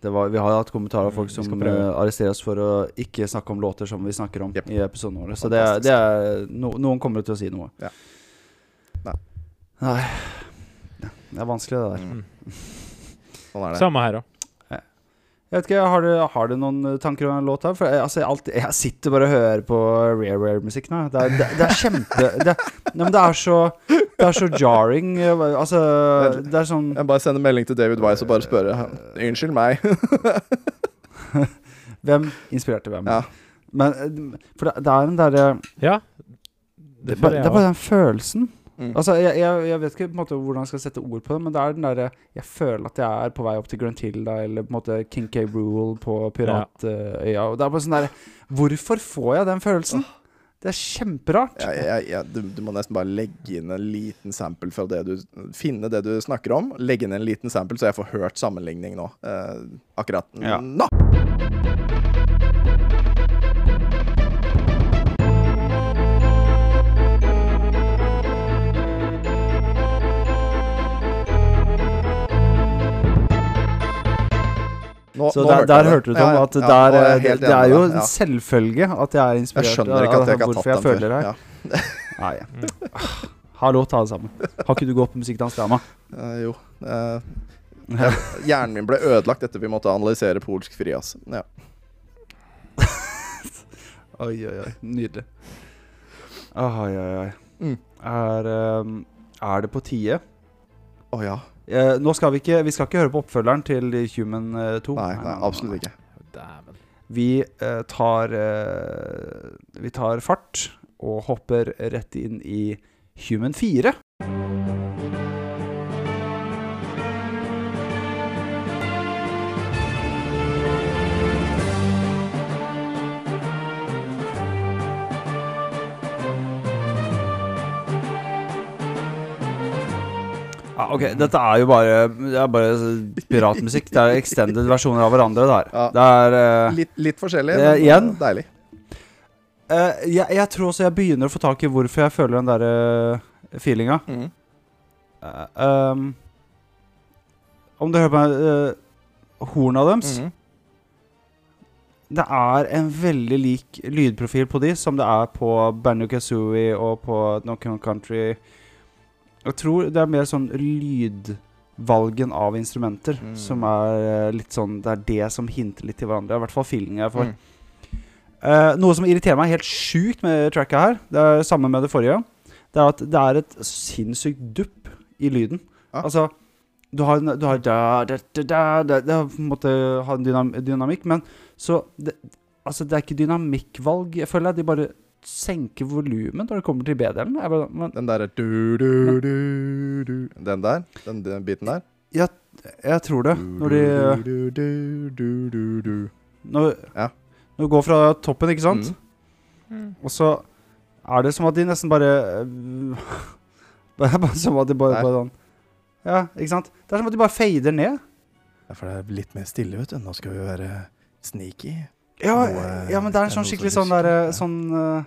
det var, Vi har hatt kommentarer av folk Mm, som skal eh, arresteres for å ikke snakke om låter som vi snakker om yep. i episodene våre. Så det, er- det er no, Noen kommer til å si noe. Ja. Nei. Nei. Det er vanskelig, det der. Mm. Sånn er det. Samme her òg. Jeg vet ikke, Har du, har du noen eh, tanker om en låt her? For jeg, altså, jeg, alltid, jeg sitter bare og hører på Rare Rare-musikk nå. Det er, det, det er kjempe det, nei, men det er så Det er så jarring. eh, Altså Det er sånn Jeg bare sender melding til David Wise og bare spørre Unnskyld meg. Hvem inspirerte hvem? Ja. Men eh, For det, det er den derre Ja. det, det er bare den følelsen. Mm. Altså, jeg, jeg, jeg vet ikke på en måte hvordan jeg skal sette ord på det, men det er den derre Jeg føler at jeg er på vei opp til Gruntilda eller på en måte King K. Rule på Piratøya. og det er bare sånn derre Hvorfor får jeg den følelsen? Det er kjemperart. Ja, ja, du, du må nesten bare legge inn en liten sample fra det du Finne det du snakker om. Legge inn en liten sample, så jeg får hørt sammenligning nå. Uh, akkurat Ja. nå. Nå, Så nå der, der hørte du, Tom, Ja, ja, at ja, der, er eh, det, det er jo en selvfølge at jeg er Jeg inspirert skjønner ikke at jeg ikke har jeg tatt den føler Ja. før. her. Ja. Nei. Hallo, ta det sammen. Har ikke du gått på musikkdansdrama? Uh, jo. Uh, jeg, hjernen min ble ødelagt etter vi måtte analysere polsk frijazz. Ja. Oi, oi, oi. Nydelig. Oi, oi, oi. Mm. er um, Er det på tide? Å ja. Eh, nå skal vi ikke Vi skal ikke høre på oppfølgeren til Human eh, 2. Nei, nei, absolutt ikke. Dæven. Vi uh, tar uh, Vi tar fart og hopper rett inn i Human 4. Ja, ok, Dette er jo bare, det er bare piratmusikk. Det er extended versjoner av hverandre. Der. Ja. det er uh, Litt, litt forskjellig, det, men igjen? eh, deilig. Uh, jeg, jeg tror også jeg begynner å få tak i hvorfor jeg føler den der uh, feelinga. Mm. Um, om du hører på uh, horna deres mm. Det er en veldig lik lydprofil på de som det er på Banjo Kazooie og på Knockout Country. Jeg tror det er mer sånn lydvalgen av instrumenter Mm. som er eh, litt sånn Det er det som hinter litt til hverandre. I hvert fall feelingen jeg får. Mm. Uh, noe som irriterer meg helt sjukt med tracket her, det er samme med det forrige, det er at det er et sinnssykt dupp i lyden. Ah. Altså du har, du har da, da, da, da, Det på en måte har en dynam dynamikk, men så det, Altså, det er ikke dynamikkvalg, jeg føler jeg. De bare senker volumet når det kommer til B-delen. Den der du, du, du, du. Den der, den, den biten der. jeg tror det. Når de du, du, du, du, du. Når, Ja. når du går fra toppen, ikke sant? Mm. Og så er det som at de nesten bare Det er bare Som at de bare, bare sånn Ja, ikke sant? Det er som at de bare fader ned. Ja, for det er litt mer stille, vet du. Nå skal vi være sneaky. Ja, Noe- ja men det er en sånn skikkelig sånn derre Sånn øh,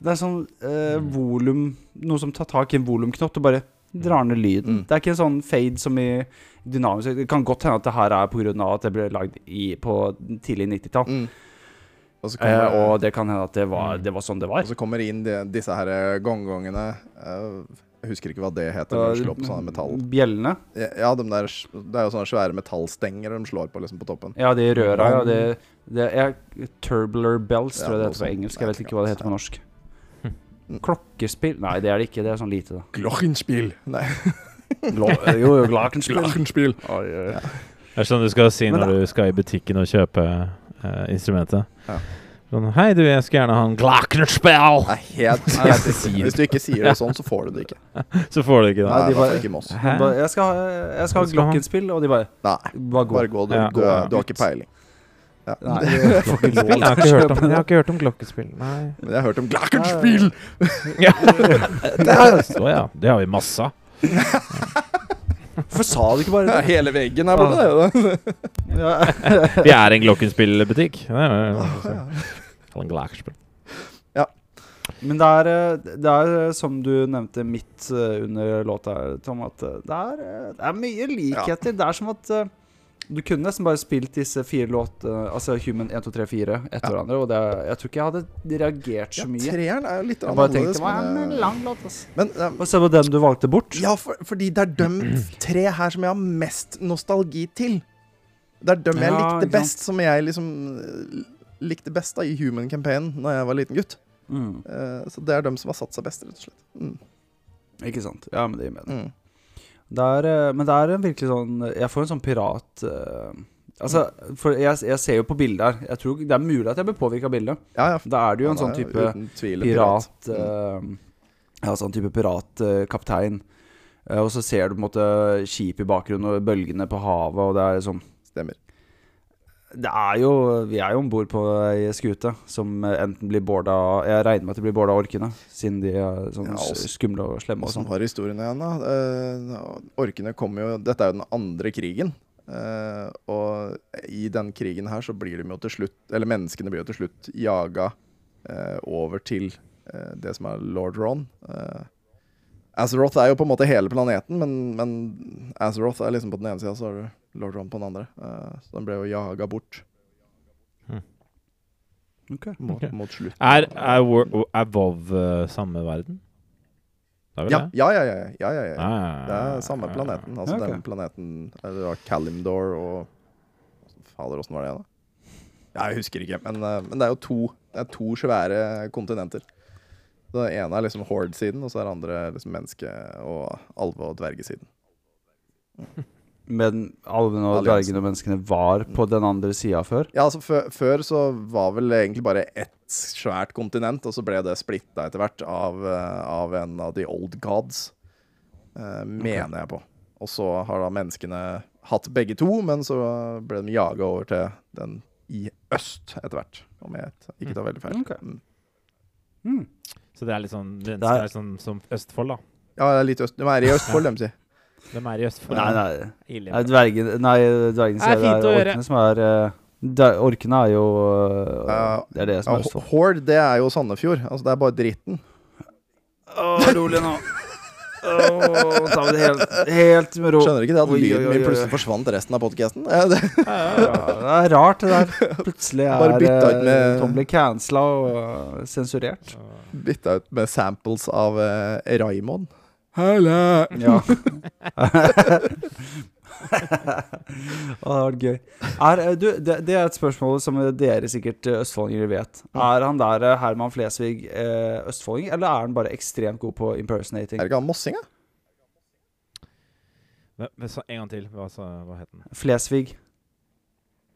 Det er sånn øh, Mm. volum Noe som tar tak i en volumknott og bare drar ned lyden. Mm. Det er ikke en sånn fade som i dynamisk Det kan godt hende at det her er pga. at det ble lagd i, på tidlig 90-tall. Mm. Og Eh, og det kan hende at det var, Mm. det var sånn det var. og så kommer inn de, disse her eh, gongongene. Eh, Jeg husker ikke hva det heter når de slår på sånne metall. Bjellene. Ja, de der, det er jo sånne svære metallstenger de slår på liksom på toppen. Ja, de røra. Ja, det, det er Turbular bells, tror jeg det heter på engelsk. Jeg vet ikke hva det heter på norsk. Mm. Klokkespill? Nei, det er det ikke. Det er sånn lite, da. Glockenspiel. Nei, Glo jo, jo, Glockenspiel. Det er sånn du skal si når du skal i butikken og kjøpe uh, instrumentet. Ja. Sånn, Hei, du, jeg skulle gjerne ha en glockenspiel! Nei, helt, helt Hvis du ikke sier det sånn, så får du det ikke. Så får du ikke det. Nei, de bare- ikke. Hæ? Bare, Jeg skal ha, jeg skal ha Glockenspill, og de bare Nei, Bare gå. bare gå. Du, Ja. du, er- du har ikke peiling. Ja. Nei, jeg får ikke lov Jeg har ikke hørt om, jeg har ikke hørt om glockespill. Nei. Men jeg har hørt om Glockenspiel! Ja. det, er, så, ja. det har vi masse av. Hvorfor sa du ikke bare det? hele veggen her borte. det. Ja. Vi er en glockenspillbutikk. Det er jo- Kall Glaxman. Ja. Men det er, eh, det er eh, som du nevnte midt eh, under låta, Tom, at det er, det er mye likheter. Det er som at du kunne nesten bare spilt disse fire låtene, altså Human 1, 2, 3, 4, etter Ja. hverandre. Og det, jeg tror ikke jeg hadde reagert så Ja, mye. treeren er jo litt Jeg bare tenkte det var en lang låt, ass. Men Og se på den du valgte bort. Ja, for, fordi det er de tre her som jeg har mest nostalgi til. Det er dem jeg Ja, likte ikke sant. best, som jeg liksom likte best da i Human Campaign da jeg var liten gutt. Mm. Uh, så det er dem som har satt seg best, rett og slett. Mm. Ikke sant. Ja, men det gir mening. Mm. Det er, eh, men det er en virkelig sånn Jeg får en sånn pirat uh, Altså, for jeg, jeg ser jo på bildet her. Jeg tror Det er mulig at jeg blir påvirka av bildet. Ja, ja. Da er det jo en sånn type uten tvil en pirat Mm. eh, Ja, sånn type piratkaptein. Uh, og så ser du på en måte skip i bakgrunnen og bølgene på havet, og det er liksom Stemmer. Det er jo Vi er jo om bord på ei skute som eh, enten blir borda Jeg regner med at de blir borda av orkene, siden de er sånn Ja, også- skumle og slemme og sånn. har historien igjen, da? Eh, orkene kommer jo Dette er jo den andre krigen. Eh, og i den krigen her så blir de jo til slutt Eller menneskene blir jo til slutt jaga eh, over til eh, det som er lord Ron. Uh, Azeroth er jo på en måte hele planeten, men, men Azeroth er liksom på den ene sida, så har du lord Ron på den andre. Uh, så den ble jo jaga bort Ok. mot, okay. mot slutten. Er, er, War- er Vov uh, samme verden? Er ja, ja, ja, ja, ja, ja, ja. Ah, Det er samme planeten. Altså okay. den planeten Det var Kalimdor og Fader, åssen var det igjen, da? Jeg husker ikke. Men, eh, men det er jo to, det er to svære kontinenter. Det ene er liksom horde-siden, og så er det andre liksom menneske- og alve- og dvergesiden. Men alvene og dvergene og menneskene var på den andre sida før. Ja, altså før, så var vel egentlig bare ett svært kontinent, og så ble det splitta etter hvert av, eh, av en av de old gods, eh, mener jeg på. Og så har da menneskene hatt begge to, men så ble de jaga over til den i øst etter hvert, om jeg ikke tar veldig feil. Okay. Mm. Så det er litt sånn det Det er- sånn som Østfold, da. Ja, det er litt øst. De er i Østfold, de sier. De er i Østfold. Nei, nei, nei dvergen, Nei, er sier det er orkene som er eh, Orkene er jo eh, Det er det som er Østfold. Horde, det er jo Sandefjord. Altså, det er bare dritten. Å, rolig nå. Oh, ta det helt, helt med ro. Skjønner ikke det at lyden oi, min oi. plutselig forsvant resten av podkasten? Ja, det- Ja, det er rart, det der. Plutselig er eh, Tom blir cancela og sensurert. sensurert. Bytta ut med samples av uh, Raymond. Halla! Ja. Å, det har vært gøy. Er, eh, du, det, det er et spørsmål som dere sikkert eh, østfoldinger vet. Er han der eh, Herman Flesvig eh, østfolding, eller er han bare ekstremt god på impersonating? Er det ikke han Mossing, da? En gang til. Hva, så, hva het han? Flesvig.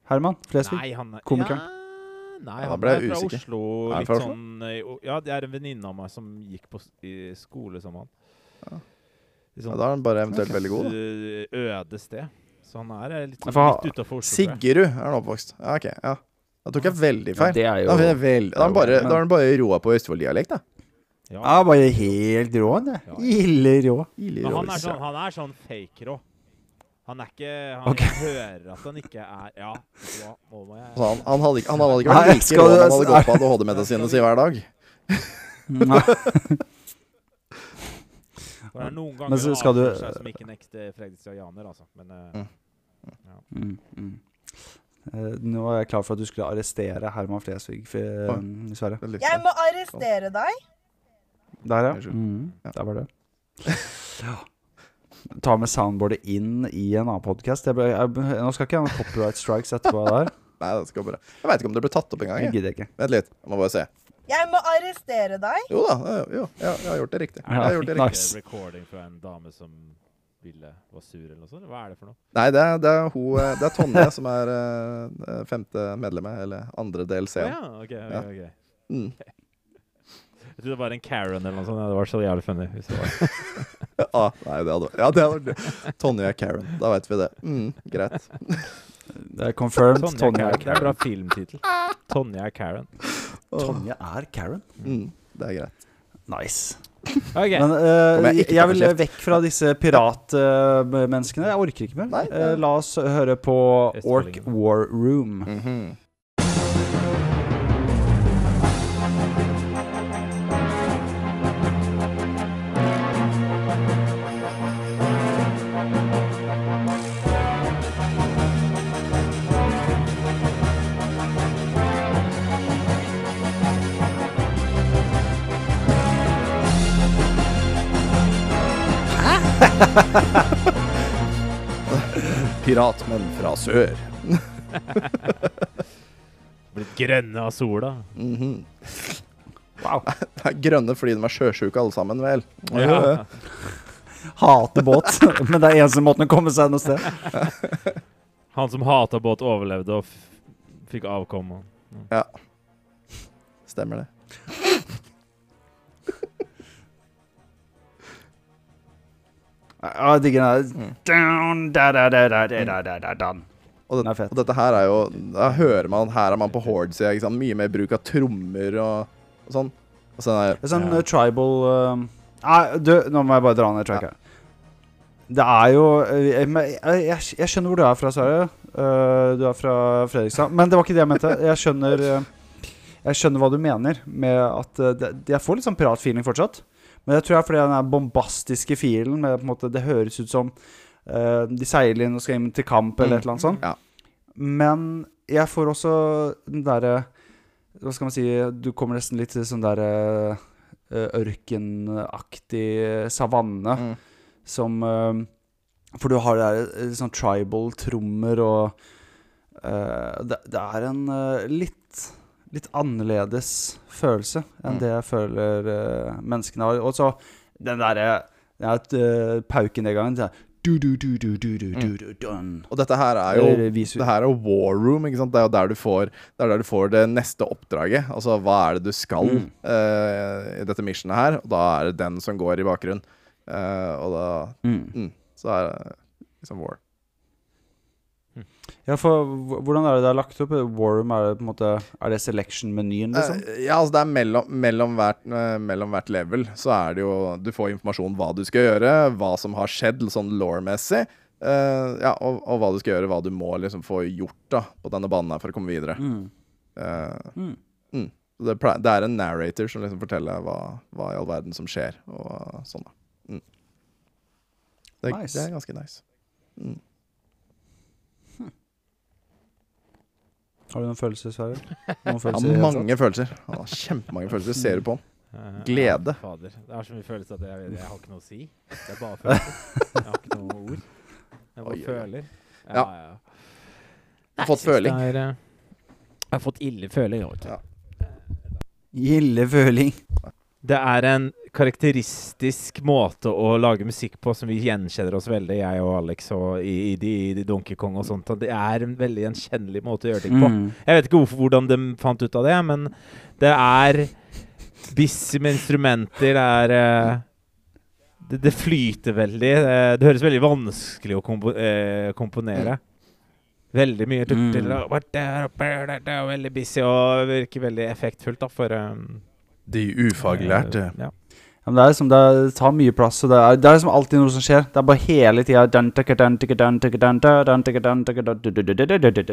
Herman Flesvig? Nei, han er Komikeren? Ja, nei, Ja, han ble er fra usikker. Oslo. Er han fra Oslo? sånn eh, Ja, det er en venninne av meg som gikk på i skole som han. Ja. Sånn, Ja, sånn da er han bare eventuelt veldig god, da. øde sted. Så han er eh, litt, sånn, litt utafor Oslo. Siggerud er han oppvokst. Ja, ok. Ja. Da tok jeg veldig Ja, feil. det er jo Da er, vel, da er han bare, men- han bare roa på Østfold-dialekt, da. Ja. Ja, bare helt rå, han. Ja. Ille rå. Men han er sånn, han er sånn fake rå. Han er ikke Han okay. hører at han ikke er Ja, hva, må jeg Så han, han, hadde han hadde ikke Nei, vært like skal rå om han hadde gått på ADHD-medisinen sin hver dag. Nei. For det er noen ganger Men skal du- seg som ikke en ekte fredrikstadianer, altså. Men eh, Mm. Mm, mm. Eh, nå er jeg klar for at du skulle arrestere Herman Flesvig um, i Sverige. Er Jeg må arrestere deg. Der, ja. Mm, Der var det. Ja. Ta med soundboardet inn i en annen podkast. Nå skal ikke jeg ha copyright strikes etterpå der. Nei, det skal bare Jeg veit ikke om det ble tatt opp engang. Vent litt, jeg må bare se. Jeg må arrestere deg. Jo da, jo, jeg, jeg har gjort det riktig. Jeg har gjort det riktig. Nice. recording fra en dame som ville var sur, eller noe sånt? Hva er det for noe? Nei, det er, det er, hun, eh, det er Tonje som er eh, femte medlemmet, eller andre del C-en. ja, ok, ok, Ja. ok. Mm. Jeg trodde det var en Karen eller noe sånt. Ja, det var så jævlig funny. Hvis det var. Ah, nei, det hadde Ja, det hadde vært Tonje er Karen. Da veit vi det. Mm, greit. Det er confirmed. Tonje er Karen. Det er bra filmtittel. Tonje er Karen. Tonje er Karen. Mm, det er greit. Nice. Ok. Men uh, jeg jeg vil vekk fra disse piratmenneskene. jeg orker ikke mer. Nei, nei. Uh, la oss høre på Ork War Room. Mhm. Piratmenn fra sør. Blitt grønne av sola. Mhm. Wow. Det er grønne fordi de er sjøsjuke alle sammen, vel. Ja. Hater båt, men det er eneste måten å komme seg noe sted. Han som hata båt, overlevde og f fikk avkom. Ja. Stemmer det. Jeg digger den der. Mm. Mm. Og, det, og dette her er jo Da hører man Her er man på Horde-sida. Mye mer bruk av trommer og, og sånn. Og sånn er, sånn ja. Uh, tribal um, Nei, uh, du, nå må jeg bare dra ned tracket. Ja. Det er jo eh, jeg, jeg, jeg, skjønner hvor du er fra, Sverre. Uh, du er fra Fredrikstad. Men det var ikke det jeg mente. Jeg skjønner, eh, jeg skjønner hva du mener med at det, Jeg får litt sånn piratfeeling fortsatt. Men det tror jeg fordi den bombastiske filen med måte Det høres ut som uh, de seiler inn og skal inn til kamp eller Mm. et eller annet sånt. Ja. Men jeg får også den derre Hva skal man si Du kommer nesten litt til sånn derre uh, ørkenaktig savanne mm. som uh, For du har det der sånn tribal trommer og det, det er en litt litt annerledes følelse enn Mm. det jeg føler uh, menneskene har. Og så den derre den der, uh, paukenedgangen. sånn, Du, du, du, du, du, du, du, du, dun. Og dette her er jo Det her er war room, ikke sant. Det er jo der du får Det er der du får det neste oppdraget. Altså hva er det du skal Mm. uh, i dette missionet her? Og da er det den som går i bakgrunnen. Uh, og da Mm. mm, Så er det liksom war. Ja, for hvordan er det det er lagt opp? Warroom, er det på en måte Er det selection-menyen, liksom? Eh, ja, altså det er mellom, mellom, hvert, eh, mellom hvert level så er det jo Du får informasjon hva du skal gjøre, hva som har skjedd sånn law-messig. Uh, ja, og, og hva du skal gjøre, hva du må liksom få gjort da på denne banen her for å komme videre. Mm. Uh, Mm. mm. Det, det er en narrator som liksom forteller hva, hva i all verden som skjer, og sånn da. Mm. Det, Nice. det er ganske nice. Mm. Har du noen følelser, Sverre? Noen følelser ja, har mange følelser. Han har kjempemange følelser. Ser du på han? Eh, Glede. ja, fader. Det er så mye følelser at jeg, jeg har ikke noe å si. Det er bare følelser. Jeg har ikke noe ord. Jeg bare Oi, føler. Ja. ja. Har fått føling. er, eh, Jeg har fått ille føling. Ja. Gilde føling. Det er en karakteristisk måte å lage musikk på som vi gjenkjenner oss veldig, jeg og Alex, og i, i, de, i de Donkey Kong og sånt. Det er en veldig gjenkjennelig måte å gjøre ting på. Mm. Jeg vet ikke hvorfor, hvordan de fant ut av det, men det er busy med instrumenter. Det er uh, det, det flyter veldig. Det, det høres veldig vanskelig å kompo, uh, komponere. Veldig mye Mm. Veldig busy og virker veldig effektfullt da, for um, De ufaglærte. eh, ja. Ja, men det er liksom, det er- tar mye plass, og det er, det er liksom alltid noe som skjer. Det er bare hele tida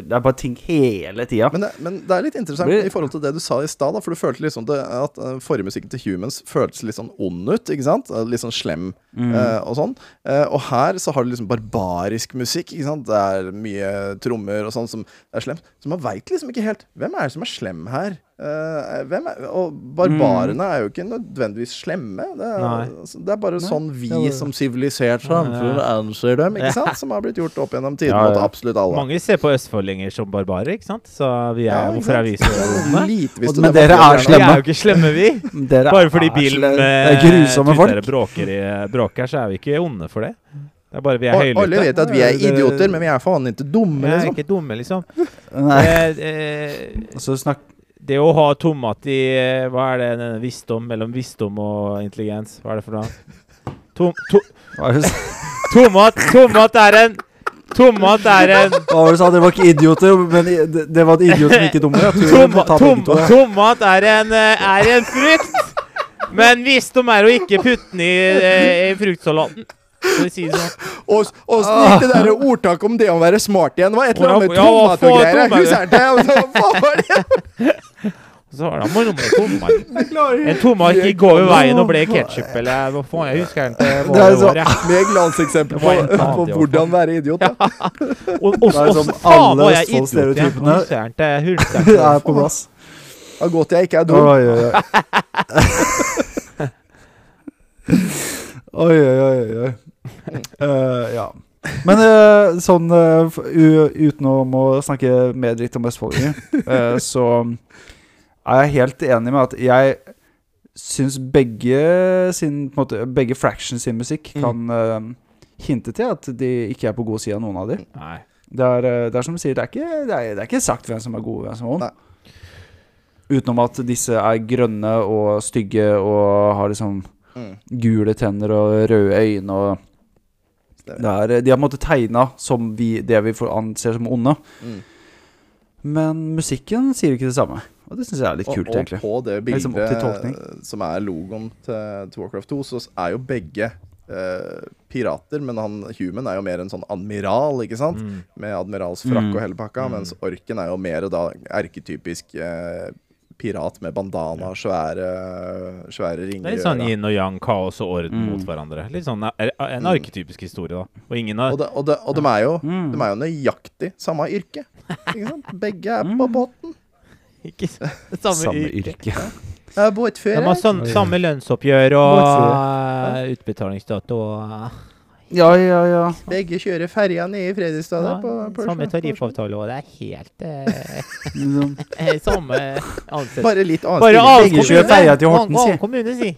Det er bare ting hele tida. Men det, men det er litt interessant i forhold til det du sa i stad, for du følte liksom det, at uh, forrige musikken til Humans føltes litt sånn ond ut, ikke sant? Eh, Litt sånn slem Mm. uh, og sånn. Uh, og her så har du liksom barbarisk musikk, ikke sant? Det er mye trommer og sånn som er slemt. Så man veit liksom ikke helt hvem er det som er slem her. Eh, hvem er, og barbarene er jo ikke nødvendigvis slemme. Det er, altså, det er bare Nei, sånn vi ja, som sivilisert samfunn anser dem, ikke sant? Som har blitt gjort opp gjennom tidene Ja, mot absolutt alle. Mange ser på østfoldinger som barbarer, ikke sant? Så vi er, Ja, hvorfor er vi så du men dere er slemme. Vi er jo ikke slemme, vi. Dere Bare fordi bilen med folk. tutere bråker, i, bråker, så er vi ikke onde for det. Det er bare vi er Og høylytte. alle vet at vi er idioter, men vi er faen ikke dumme, Vi er liksom. ikke dumme, liksom. Nei. Eh, eh, så snakk det å ha tomat i eh, Hva er det? denne Visdom mellom visdom og intelligens? Hva er det for noe? Tom, to, det tomat Tomat er en Tomat er en Hva var det du sa? Dere var ikke idioter, men det, det var et idiot som ikke dumme. Toma, tom, to, ja. tomat er en, eh, er en frukt. Men visdom er å ikke putte den i, eh, i fruktsalaten. For å si det sånn. Åssen gikk det der ordtaket om det å være smart igjen? Det var et eller annet med Ja, tomat og greier. Jeg husker det. så- Hva var det? Så har de noe med tomat. En tomat gikk over veien og ble ketsjup, eller hva faen? Jeg husker ikke Det hva er det så- var. glanseksempel Det på, var en annen, på hvordan være idiot. Da. Og og- Det er og som faen alle var jeg idiot igjen. Østfold-stereotypene. Husker ikke, Det er på plass. Det er godt jeg ikke er dum. Oi, oi, oi. oi, oi, oi, Eh, ja. Men uh, sånn uh, f- utenom å snakke mer dritt om østfoldinger, uh, så er jeg helt enig med at jeg syns begge sin på måte, Begge fractions sin musikk Mm. kan eh, hinte til at de ikke er på god side av noen av dem. Nei. Det er, eh, det er som du sier, det er, ikke, det, er, det er ikke sagt hvem som er god og hvem som er ond. Utenom at disse er grønne og stygge og har liksom Mm. gule tenner og røde øyne og er, De har på en måte tegna som vi, det vi anser som onde. Mm. Men musikken sier ikke det samme. Og det syns jeg er litt Og, kult, og egentlig. på det Det er bildet liksom som er logoen til, til Warcraft 2, så er jo begge eh, pirater, men han human er jo mer en sånn admiral, ikke sant? Mm. Med admiralsfrakk Mm. og hele pakka, Mm. mens orken er jo mer da erketypisk eh, pirat med bandana, svære, svære Det er litt sånn yin og yang, kaos og orden Mm. mot hverandre. Litt sånn En Mm. arketypisk historie, da. Og ingen har Og, de, og, de, og de er jo Mm. De er jo nøyaktig samme yrke. Ikke sant? Begge er på Mm. båten. ikke samme, Samme yrke. yrke. Jeg er De har sånn, samme lønnsoppgjør og Båtfører. eh, utbetalingsdato og eh, Ja, ja, ja. Begge kjører ferja nede i Fredrikstad Ja, på, på samme tariffavtale, og det er helt eh, Liksom. eh, Samme ansett. Bare litt annet. Bare annen kommune. til Horten, Annen si. kommune, si.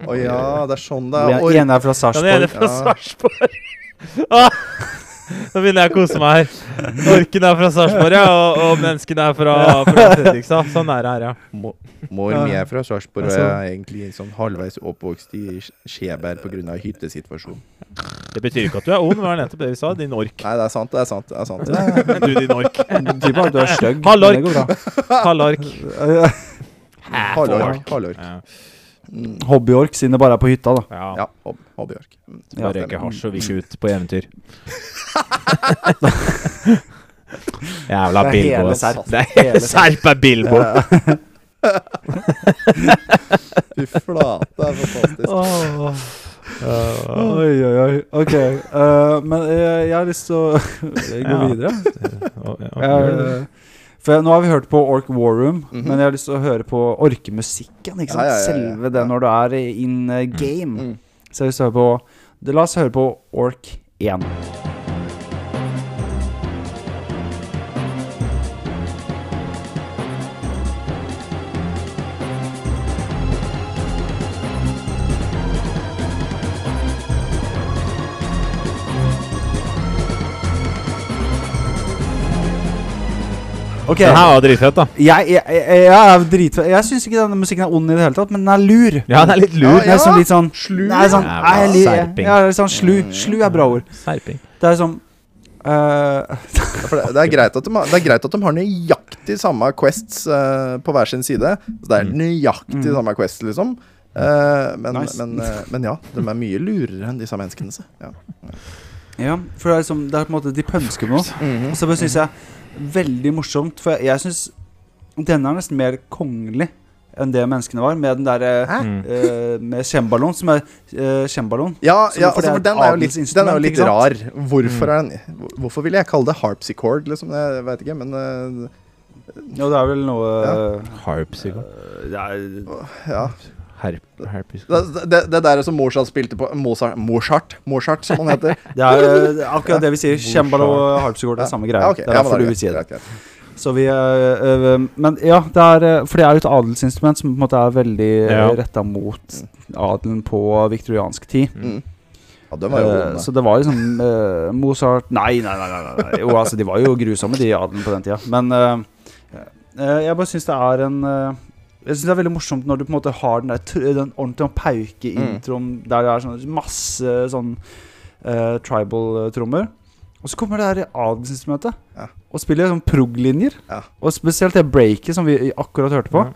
Å ja, det er sånn det er. Den ene er fra Den ene er fra Ja. Sarpsborg. Nå begynner jeg å kose meg her. Orken er fra Sarpsborg, ja, og, og menneskene er fra, fra Fredrikstad. Sånn er det her, ja. Mo- Mor mi er fra Sarpsborg, og jeg er egentlig sånn halvveis oppvokst i Sk- Skjeberg pga. hyttesituasjonen. Det betyr ikke at du er ond, det var nettopp det vi sa. Din ork. Nei, det er sant, det er sant. det er sant Du, din ork. Du, at du er stygg. Halvork. Halvork. Halvork. halvork. Hobbyork, siden det bare er på hytta, da. ja. Ja, hob hobbyork. Mm. Bare røyke hasj og vikke ut på eventyr. Jævla Det er Bilbo. hele. Serp. Det Hele er Serp er Bilbo. Fy flate, det er fantastisk. Oi, oi, oi. Ok. Uh, men jeg, jeg har lyst til å gå videre. Ja, Eh, for nå har vi hørt på Ork War Room, Mhm. men jeg har lyst til å høre på orkemusikken. Ikke sant? Ja, ja. Selve det når du er in eh, game. Mm. Så jeg har lyst til å høre på La oss høre på Ork 1. Ok, Den her var dritfett, da. jeg, jeg, jeg, jeg er dritfett. Jeg syns ikke denne musikken er ond i det hele tatt, men den er lur. Ja, den er litt lur. Den er sånn litt sånn Slu. Er sånn ja, jeg jeg, serping. Ja, sånn slu. Slu er bra ord. Serping. Det er sånn Uh, det, det, er greit at de har, det er greit at de har nøyaktig samme quests uh, på hver sin side. Så det er nøyaktig Mm. samme quest, liksom. Uh, men, Nice. men, eh, men ja, de er mye lurere enn disse menneskene. Så. Ja. Ja, for det er, liksom, det er på en måte De pønsker noe. Og så syns jeg veldig morsomt, for jeg, jeg syns denne er nesten mer kongelig enn det menneskene var, med den der Mm. eh, med cembaloen, som er uh, cembaloen. Ja, ja for altså, for den er jo litt, den er jo litt rar. Hvorfor, er den, hvorfor vil jeg kalle det harpsichord, liksom? Jeg veit ikke, men uh, Ja, det er vel noe Ja. Harpsichord. Uh, det er, ja. Herp, herpes. Det, det, det der som Mozart spilte på Mozart, Mozart, Mozart som han heter. det er det er akkurat det vi sier. Cembalo og harpsichord er samme greie. Ja, okay. Det er derfor du vil si det. greit. Så vi eh, Men ja, det er For det er jo et adelsinstrument som på en måte er veldig uh, Ja. retta mot adelen på viktoriansk tid. Mm. Ja, den var jo uh, så det var liksom uh, Mozart Nei, nei, nei. nei, nei. Jo, altså, de var jo grusomme, de adelen på den tida. Men uh, eh, jeg bare syns det er en Jeg synes det er veldig morsomt når du på en måte har den der Den ordentlige pauke-introen der det er sånn masse sånn uh, tribal-trommer. Og så kommer det her adelsinstrumentet Ja. og spiller sånn prog-linjer. Ja. Og spesielt det breaket som vi akkurat hørte på. Ja.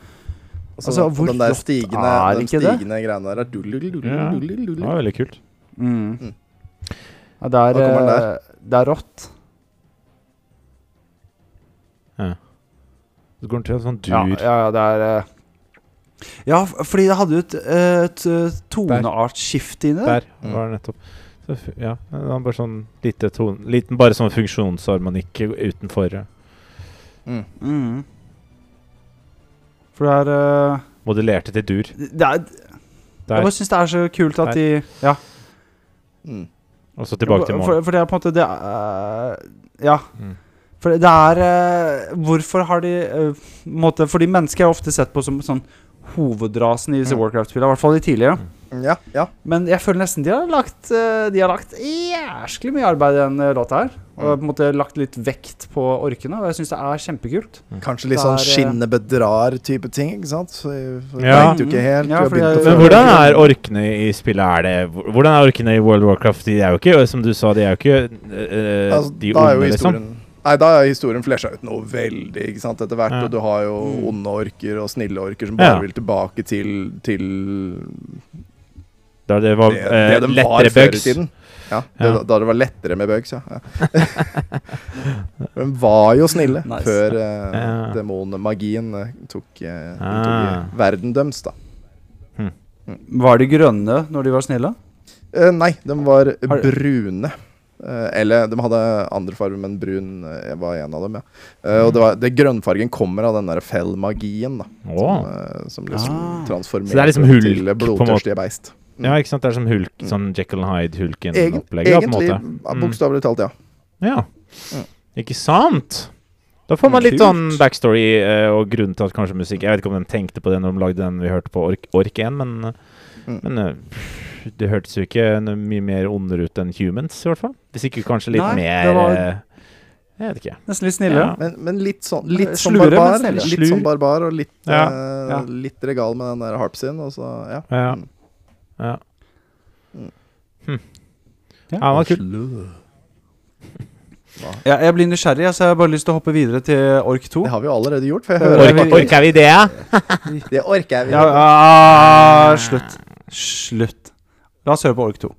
Også, altså, hvor den der flott stigende, er den ikke det? stigende greiene der er dull-dull-dull-dull. Ja. Det var veldig kult. Mm. Mm. Ja, det er, den eh, det er rått. Ja. Så går den til en sånn Ja, dur. ja, ja, det er eh, Ja, fordi det hadde jo et, eh, et eh, toneartsskifte inni der. Der var det nettopp. Så, ja, det var bare sånn lite ton, liten bare sånn funksjonsharmonikk utenfor. Mm. Mm. For det er uh, Modellerte til dur. Det er Der. Jeg bare syns det er så kult at de Ja. Mm. Og så tilbake til for, morgen. for det er på en måte det er, Ja. Mm. For det er eh, Hvorfor har de uh, måte, Fordi mennesker er ofte sett på som sånn hovedrasen i disse Mm. Warcraft-spillene. I hvert fall de tidligere. Ja, ja. Men jeg føler nesten de har lagt eh, De har lagt jæsklig mye arbeid i den eh, låta her. Og på en måte lagt litt vekt på orkene. Og jeg syns det er kjempekult. Kanskje litt sånn eh, skinne bedrar-type ting, ikke sant? Så Ja. vet jo ikke helt. Ja, fordi jeg- Men hvordan er orkene i spillet? Er det, hvordan er orkene i World of Warcraft? De er jo ikke, som du sa, de er jo ikke eh, Altså, de da er jo onde, liksom. Nei, da er historien flesja ut noe veldig ikke sant, etter hvert. Ja. Og du har jo Mm. onde orker og snille orker som bare Ja. vil tilbake til, til Da det var det, eh, det de lettere var bugs. Ja, det, Ja. Da det var lettere med bugs, ja. ja. de var jo snille Nice. før eh, Ja. demonmagien eh, tok, eh, Ah. tok verden deres, da. Var de grønne når de var snille? Eh, nei, de var Har- brune. Eh, eller de hadde andre farger, men brun eh, var en av dem, ja. Eh, og det, var, det grønnfargen kommer av den der fell-magien, da. Oh. Som, som liksom Ah. transformerer Så det er liksom Hulk, til på blodtørstige beist. Ja, ikke sant? Det er som hulk, Mm. sånn Jekyll and Hyde-Hulken-opplegg, ja, på en egentlig, måte. ja, Mm. bokstavelig talt, ja. Ja. Mm. Ikke sant? Da får man Mm, litt sånn backstory og grunn til at kanskje musikk Jeg vet ikke om de tenkte på det når de lagde den vi hørte på Ork, Ork 1, men, Mm. men eh, det hørtes jo ikke mye mer ondere ut enn Humans, i hvert fall. Hvis ikke kanskje litt Nei, mer det var- eh, Jeg vet ikke. Nesten litt snillere. Ja. Men, men litt sånn Litt som Slure, barbar. Litt som barbar og litt, Ja. eh, Ja. litt regal med den der harp sin, og så Ja. Ja. Mm. ja. Mm. Hm. Ja. Ja, han var kul. Ja, jeg blir nysgjerrig, så jeg har bare lyst til å hoppe videre til Ork 2. Det har vi jo allerede gjort, for jeg hører vi- Ork, orker vi det? Det orker jeg. Ja, ah, slutt. Slutt. La oss høre på Ork 2.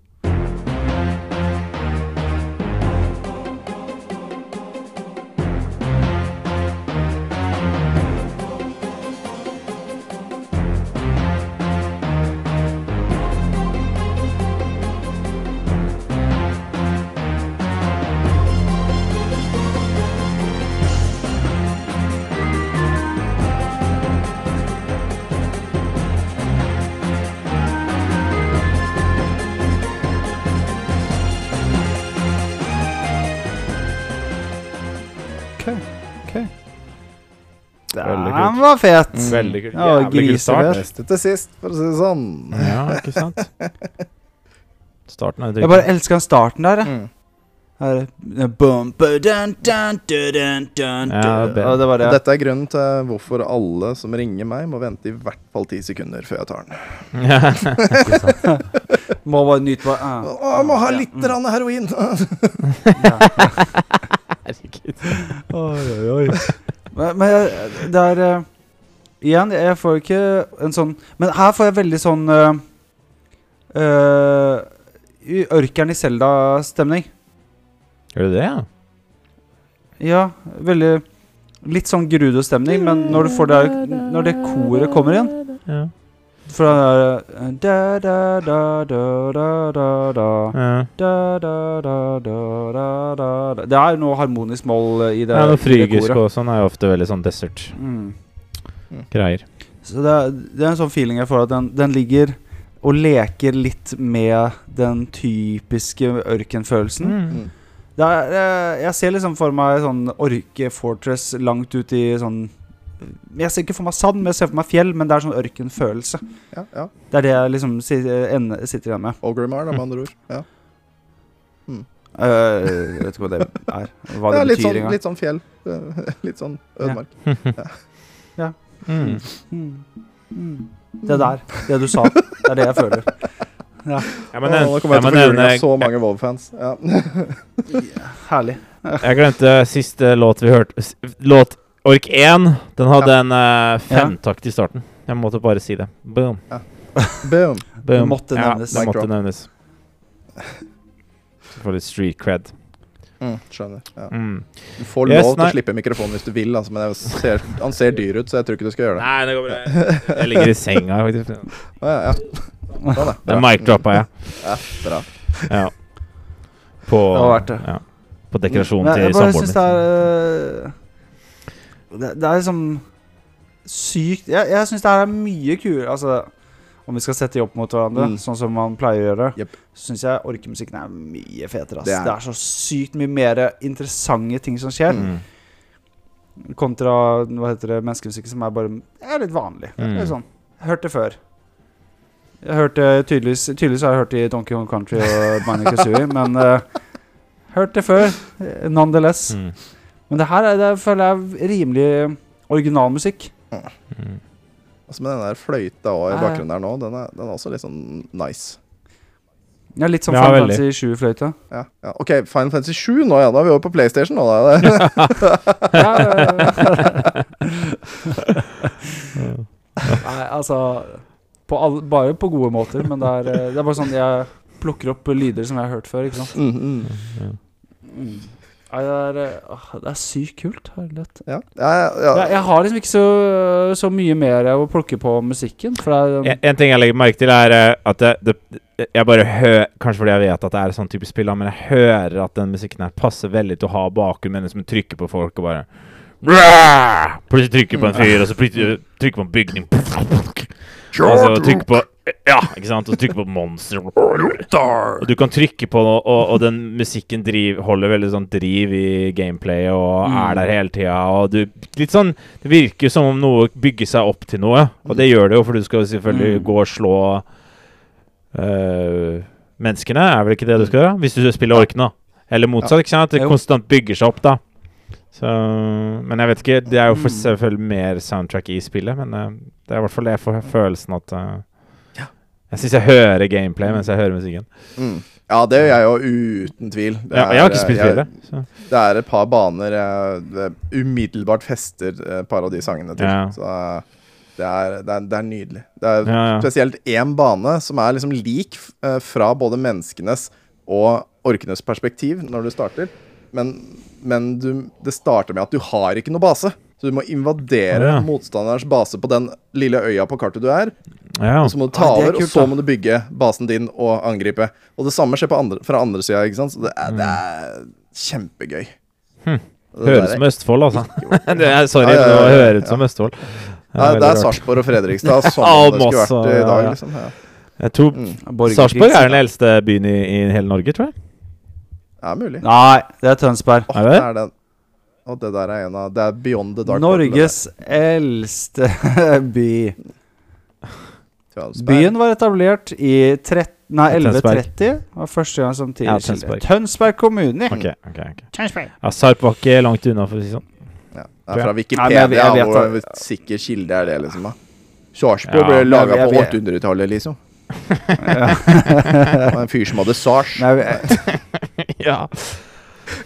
Veldig kult. Ja, start. til sist, for å si det sånn. Ja, ikke sant? Starten er Jeg bare elsker starten der, jeg. Mm. Her, bum, dun, dun, dun, dun, dun, Ja, det- Ja, det var det. Dette er grunnen til hvorfor alle som ringer meg, må vente i hvert fall ti sekunder før jeg tar den. ikke sant. Må bare nyte bare uh, Å, jeg må ha Ja, litt mm. grann heroin! Herregud. Oi, oi, oi. Men, men det er eh, Igjen, jeg får ikke en sånn Men her får jeg veldig sånn uh, Ørkeren i Selda-stemning. Gjør du det, ja? Ja, veldig Litt sånn Gerudo-stemning, men når du får det Når det koret kommer igjen Ja. For det er eh, da, da, da, da, da, da, da. ja. Da, da, da, da, da. Det er noe harmonisk mål eh, i det, ja det frygisk og sånn er jo ofte veldig sånn desert-greier. Mm. Så det er, det er en sånn feeling jeg får at den, den ligger og leker litt med den typiske ørkenfølelsen. Mm. Det er, jeg ser liksom for meg sånn orke-fortress langt ut i sånn Jeg ser ikke for meg sand, men jeg ser for meg fjell, men det er sånn ørkenfølelse. Ja, ja. Det er det jeg liksom sitter igjen med. Ogrimar, da, med andre ord. Ja. Eh, jeg vet ikke hva det er. Hva det Ja, litt, betyr sånn, engang. litt sånn fjell. Litt sånn ødemark. Mm. Mm. Mm. Det der. Det du sa. Det er det jeg føler. Jeg må nevne, nå kommer jeg jeg til å få juling nevne av så mange Vov-fans. Ja. Herlig. Jeg glemte siste låt vi hørte. Låt Ork 1. Den hadde Ja. en uh, femtakt i starten. Jeg måtte bare si det. Boom. Boom. Boom. måtte nevnes. Ja, det måtte nevnes. For litt street cred. Mm, skjønner. Ja. Mm. Du får Yes, lov til å slippe mikrofonen hvis du vil, altså, men jeg ser, han ser dyr ut, så jeg tror ikke du skal gjøre det. Nei, det går bra. Jeg ligger i senga, faktisk. Ja, ja. Sånn, det. Den mic-droppa jeg. Ja, bra. Ja. På Det var verdt det. Ja. På dekorasjonen til jeg samboeren syns det er øh, det, det er liksom sykt Jeg, jeg syns det her er mye kulere Altså, om vi skal sette de opp mot hverandre, Mm. sånn som man pleier å gjøre, yep. syns jeg orkemusikken er mye fetere. ass. Det Det er- er, så sykt mye mer interessante ting som skjer, Mm. kontra hva heter det, menneskemusikken som er bare er litt vanlig. Mm. Det er sånn. Hørt det før. Jeg hørte tydeligvis Tydeligvis har jeg hørt det i Donkey Kong Country og Binding Kazooie, men uh, hørt det før. eh, Nonetheless. Mm. Men det her er, det føler jeg er rimelig originalmusikk. Mm. Altså, men den der fløyta også i bakgrunnen der nå, den er, den er også litt sånn nice. Ja, litt som Ja, Final veldig. Fantasy 7-fløyta. Ja, ja. OK, Final Fantasy 7 nå, ja. Da er vi over på PlayStation nå. Da. Nei, altså på all, Bare på gode måter, men det er, eh, det er bare sånn jeg plukker opp lyder som jeg har hørt før, ikke sant. mm, mm. Ja. Mm. Nei, det er, eh, det er sykt kult. Herlighet. Ja, ja, ja, ja. Jeg, jeg har liksom ikke så, så mye mer å plukke på musikken. For det er En, en ting jeg legger merke til, er eh, at det, det, jeg bare hører Kanskje fordi jeg vet at det er sånn type spill, men jeg hører at den musikken her passer veldig til å ha bakgrunn, men liksom trykker på folk og bare Plutselig trykker på en fyr, og så plutselig trykker på en bygning. Og så trykker på Ja, ikke sant? Og så trykker på monster. Og du kan trykke på noe, og, og den musikken driv, holder veldig sånn driv i gameplayet og er der hele tida. Og du Litt sånn Det virker som om noe bygger seg opp til noe, og det gjør det jo, for du skal selvfølgelig Mm. gå og slå øh, menneskene, er vel ikke det du skal gjøre? Hvis du spiller orkene, da. Eller motsatt, ikke sant? Det konstant bygger seg opp, da. Så, men jeg vet ikke. Det er jo for Mm. selvfølgelig mer soundtrack i spillet, men øh, det er i hvert fall det jeg får følelsen at øh, Jeg syns jeg hører gameplay mens jeg hører musikken. Mm. Ja, det gjør jeg jo uten tvil. Det Ja, jeg har ikke spilt. Så. Det er et par baner jeg umiddelbart fester et par av de sangene til. Ja. Så eh, det er, det, er, det er nydelig. Det er Ja, spesielt én bane som er liksom lik eh, fra både menneskenes og orkenes perspektiv når du starter. Men, men du, det starter med at du har ikke noe base. Så du må invadere Ja. motstanderens base på den lille øya på kartet du er. Ja. Og så må du ta det over, og så må du bygge basen din og angripe. Og det samme skjer på andre, fra andre sida, ikke sant. Så det er, det er kjempegøy. Hm. Det Høres som Østfold, altså. det er, sorry, Ja, ja, det høres ut som Østfold. Nei, det er. Sarpsborg og Fredrikstad som Ah, det skulle vært i dag, ja. liksom. Ja, Jeg tror Mm. Sarpsborg er den eldste byen i, i hele Norge, tror jeg. Det er mulig. Nei, det er Tønsberg. Oh, Er det? det er den. Og det der er en av Det er Beyond the Dark Norges eldste by. Tønsberg. Byen var etablert i 13, nei, 1130. Det var første gang som Ja, Tønsberg. Tønsberg kommune. Okay, okay, okay. Tønsberg. Ja, Sarp var ikke langt unna, for å si det sånn. Ja, det er fra Wikipedia, nei, jeg- jeg vet hvor det. sikker kilde er det, liksom. da Sarpsborg Ja, ble laga på 800-tallet, liksom. Ja. Det var en fyr som hadde sars. Nei, Ja.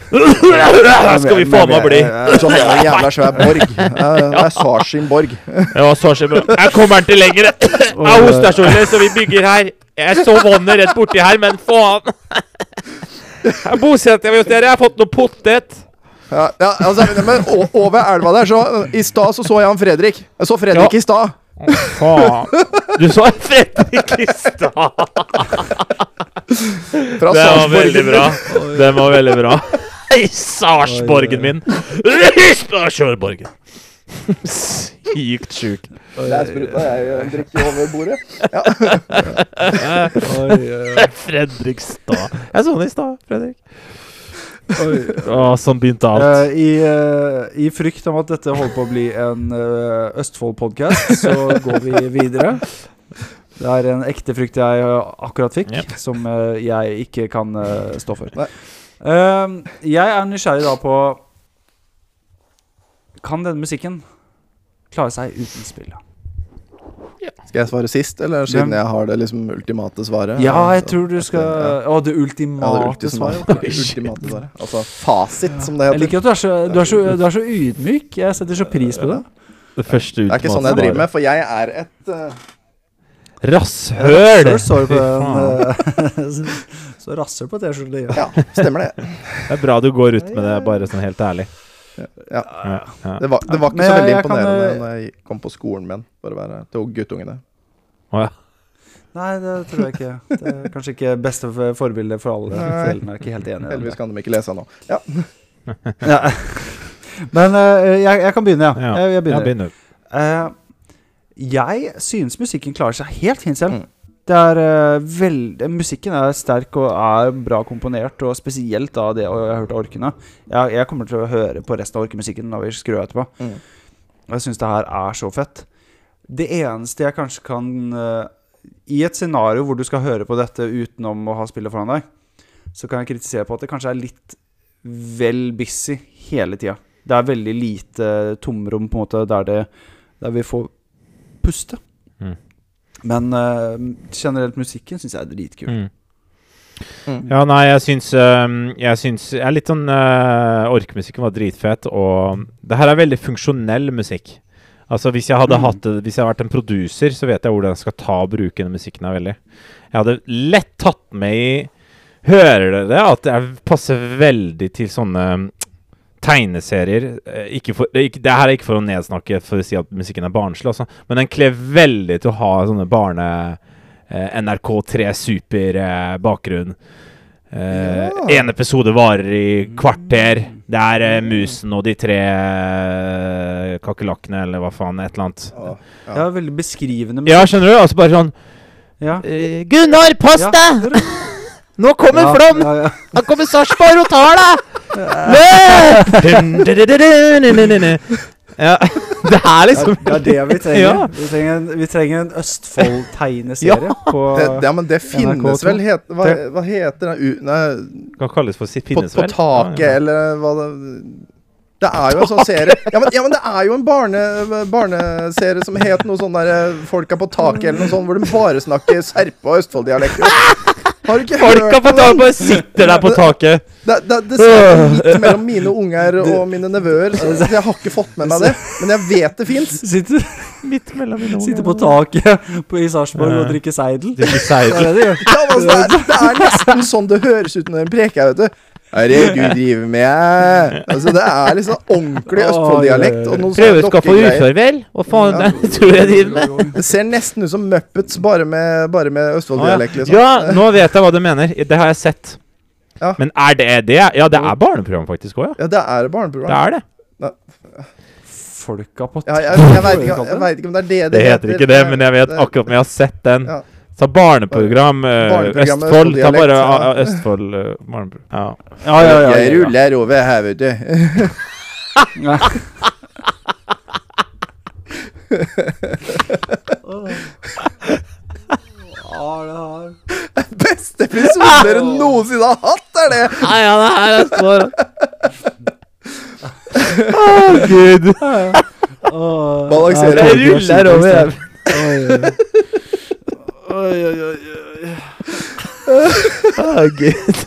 Skal vi faen meg bli. Så hadde han en jævla svær borg. Det er Sars borg. Ja. Jeg kommer ikke lenger. Jeg hoster så ille, så vi bygger her. Jeg så vannet rett borti her, men faen. Jeg bosetter meg hos dere. Jeg har fått noe potet. Ja, ja, altså, men over elva der, så I stad så så jeg han Fredrik. Jeg så Fredrik Ja. i stad. Faen. Du så Fredrik i stad. Fra Det var veldig bra. Den var veldig bra. I Sarsborgen min. I Sarsborgen. Sykt sjuk. Det er spruta jeg drikker over bordet. Fredrikstad. Jeg så den i stad, Fredrik. Å, sånn begynte alt. Uh, i, uh, I frykt om at dette holder på å bli en uh, Østfold-podkast, så går vi videre. Det er en ekte frykt jeg eh, akkurat fikk, Yep. som eh, jeg ikke kan eh, stå for. Eh, jeg er nysgjerrig da på Kan denne musikken klare seg uten spill? Skal jeg svare sist, eller siden jeg har det liksom ultimate svaret? Ja, jeg tror du skal Ja. Å, det Ja, det ultimate ultimate svaret. svaret. ultimate svaret. Altså fasit, som det heter. Jeg liker at du er, så, du, er så, du er så ydmyk. Jeg setter så pris på det. Det første Det er ikke sånn jeg driver med, for jeg er et uh, Rasshøl! Eh, Så rasshøl på T-skjorta. Ja. Ja, stemmer det. Det er bra du går ut med det, bare sånn helt ærlig. Ja. Det var, det var ikke så veldig jeg kan, imponerende eh, når jeg kom på skolen min, for å være til guttungene. Å, ja. Nei, det tror jeg ikke. Det er kanskje ikke beste forbilde for alle. Nei. Foreldrene er ikke helt enig Heldigvis kan de ikke lese nå. Ja. Ja. Men eh, jeg, jeg kan begynne, ja. Jeg, jeg begynner. Jeg begynner. Eh, jeg synes musikken klarer seg helt fint selv. Mm. Det er uh, veldig Musikken er sterk og er bra komponert, og spesielt da det og jeg har hørt av orkene. Jeg, jeg kommer til å høre på resten av orkemusikken når vi skrur av etterpå. Mm. Jeg syns det her er så fett. Det eneste jeg kanskje kan uh, I et scenario hvor du skal høre på dette utenom å ha spillet foran deg, så kan jeg kritisere på at det kanskje er litt vel busy hele tida. Det er veldig lite tomrom på en måte der, det, der vi får puste. Mm. Men uh, generelt musikken syns jeg er dritkul. Mm. Mm. Ja, nei, jeg syns øhm, Jeg syns Jeg er litt sånn uh, Orkemusikken var dritfett, og det her er veldig funksjonell musikk. Altså Hvis jeg hadde Mm. hatt Hvis jeg hadde vært en produser, så vet jeg hvordan jeg skal ta og bruke denne musikken her veldig. Jeg hadde lett tatt med i Hører dere det? At det er- passer veldig til sånne tegneserier. Eh, Ikke for, det ikke, det her er ikke for å nedsnakke for å si at musikken er barnslig, altså. men den kler veldig til å ha sånne barne... eh, NRK3 Super-bakgrunn. Eh, Ja. En episode varer i kvarter. Det er eh, musen og de tre eh, kakerlakkene, eller hva faen, et eller annet. Ja, Ja, veldig beskrivende Ja, skjønner du? Altså bare sånn Ja. Eh, Gunnar, pass Ja. deg! Nå kommer Ja, Flåm! ja, ja. Han kommer Sarpsborg og tar deg! Løp! Ja, det er liksom Det er det vi trenger. Ja. Vi trenger en, vi trenger en Østfold-tegneserie Ja. på ja, men det finnes vel het, hva, hva heter den Nei, Kan kalles for sitt på, finnes på vel? taket, Ja, ja. eller hva det Det er jo en sånn serie Ja, men, ja, men det er jo en barne, barneserie som het noe sånn der Folk Folka på taket, eller noe sånt, hvor de bare snakker serpe- og Østfold-dialekter. Har du ikke Folka hørt på taket bare sitter der på taket. Det, det, det sitter midt mellom mine unger og mine nevøer, så jeg har ikke fått med meg det. Men jeg vet det fins. Sitter, Midt mellom mine sitter på taket på, i Sarpsborg og drikker seidel. Drikker Det er seidel. det gjør. Ja, altså, det, er, det er nesten sånn det høres ut når en preker, vet du. Hva er det du driver med? Altså, det er liksom ordentlig Østfold-dialekt. Prøveskaffa ufør, vel? Hva faen Ja. det tror jeg driver med? Det ser nesten ut som Muppets, bare med, bare med Østfold-dialekt, liksom. Ja, nå vet jeg hva du mener. Det har jeg sett. Ja. Men er det det? Ja, det er barneprogram faktisk òg, ja. Ja, det er barneprogram. Det er det. Folka på Ja, jeg, jeg, vet ikke, ikke om det er det det, Det heter ikke det, men jeg vet akkurat om jeg har sett den. Ja. Ta barneprogram eh, Barneprogram Østfold. Ta bare ah, ah, Østfold eh, barneprogram. Ja. Ja, ja, ja. Jeg ruller over her, vet du. Beste episode dere noensinne har hatt, er det! Nei, ja, det her er Østfold. Å, gud. Åh, Balanserer. Jeg ruller over. Oi, oi, oi, Å, oh, gud.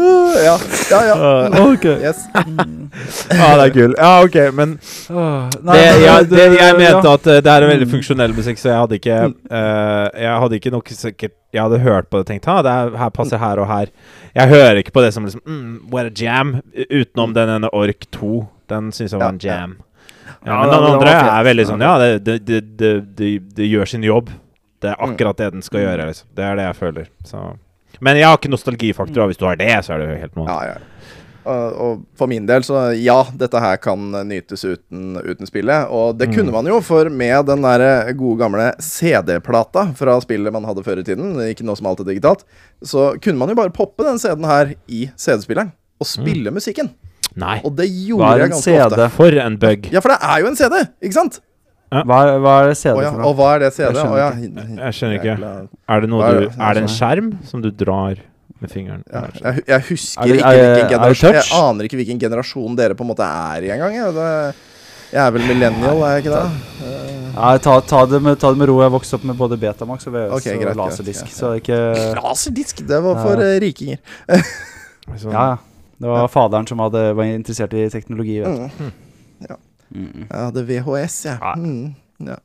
Ja, ja. ja. Ah, ok. Yes. ah, det er kul. Ja, ok, men Åh, nei, det, ja, det, jeg mente ja. at eh, det er veldig funksjonell musikk, så jeg hadde ikke uh, Jeg hadde ikke nok sikkert Jeg hadde hørt på det og tenkt det er, her passer her og her. Jeg hører ikke på det som liksom mm, What a jam. Utenom den ene Ork 2. Den syns jeg var en Ja, ja. jam. Ja, Ja, men den andre er veldig sånn Ja, det, det, det, det, gjør sin jobb. Det er Mm. akkurat det den skal gjøre. Liksom. Det er det jeg føler. Så. Men jeg har ikke nostalgifaktor. og Hvis du har det, så er det jo helt noe annet. Ja, ja. Og, for min del, så ja, dette her kan nytes uten, uten spillet. Og det Mm. kunne man jo, for med den der gode gamle CD-plata fra spillet man hadde før i tiden, ikke noe som alt er digitalt, så kunne man jo bare poppe den CD-en her i CD-spilleren og spille musikken. Nei. Og det gjorde jeg en ganske CD? ofte. For en bug. Ja, for det er jo en CD, ikke sant? Hva, er- hva er det CD oh, ja, for og hva er det CD? Jeg skjønner oh, ja. Jeg skjønner ikke. Er det, noe er du, er det en skjerm som du drar med fingeren? Ja, Jeg jeg, husker Er det- ikke hvilken er generasjon Jeg aner ikke hvilken generasjon dere på en måte er i engang. Jeg, er vel millennial, er jeg ikke det? Nei, ta, ta, det med, ta det med ro. Jeg vokste opp med både Betamax og VØS Ok, greit, greit, og laserdisk. greit. Så ikke Laserdisk, det var for Ja. eh, rikinger. Sånn. Ja, ja. Det var faderen som hadde, var interessert i teknologi. Vet du. Ja. Mm. Jeg hadde VHS, jeg. Ja. Mm. Ja.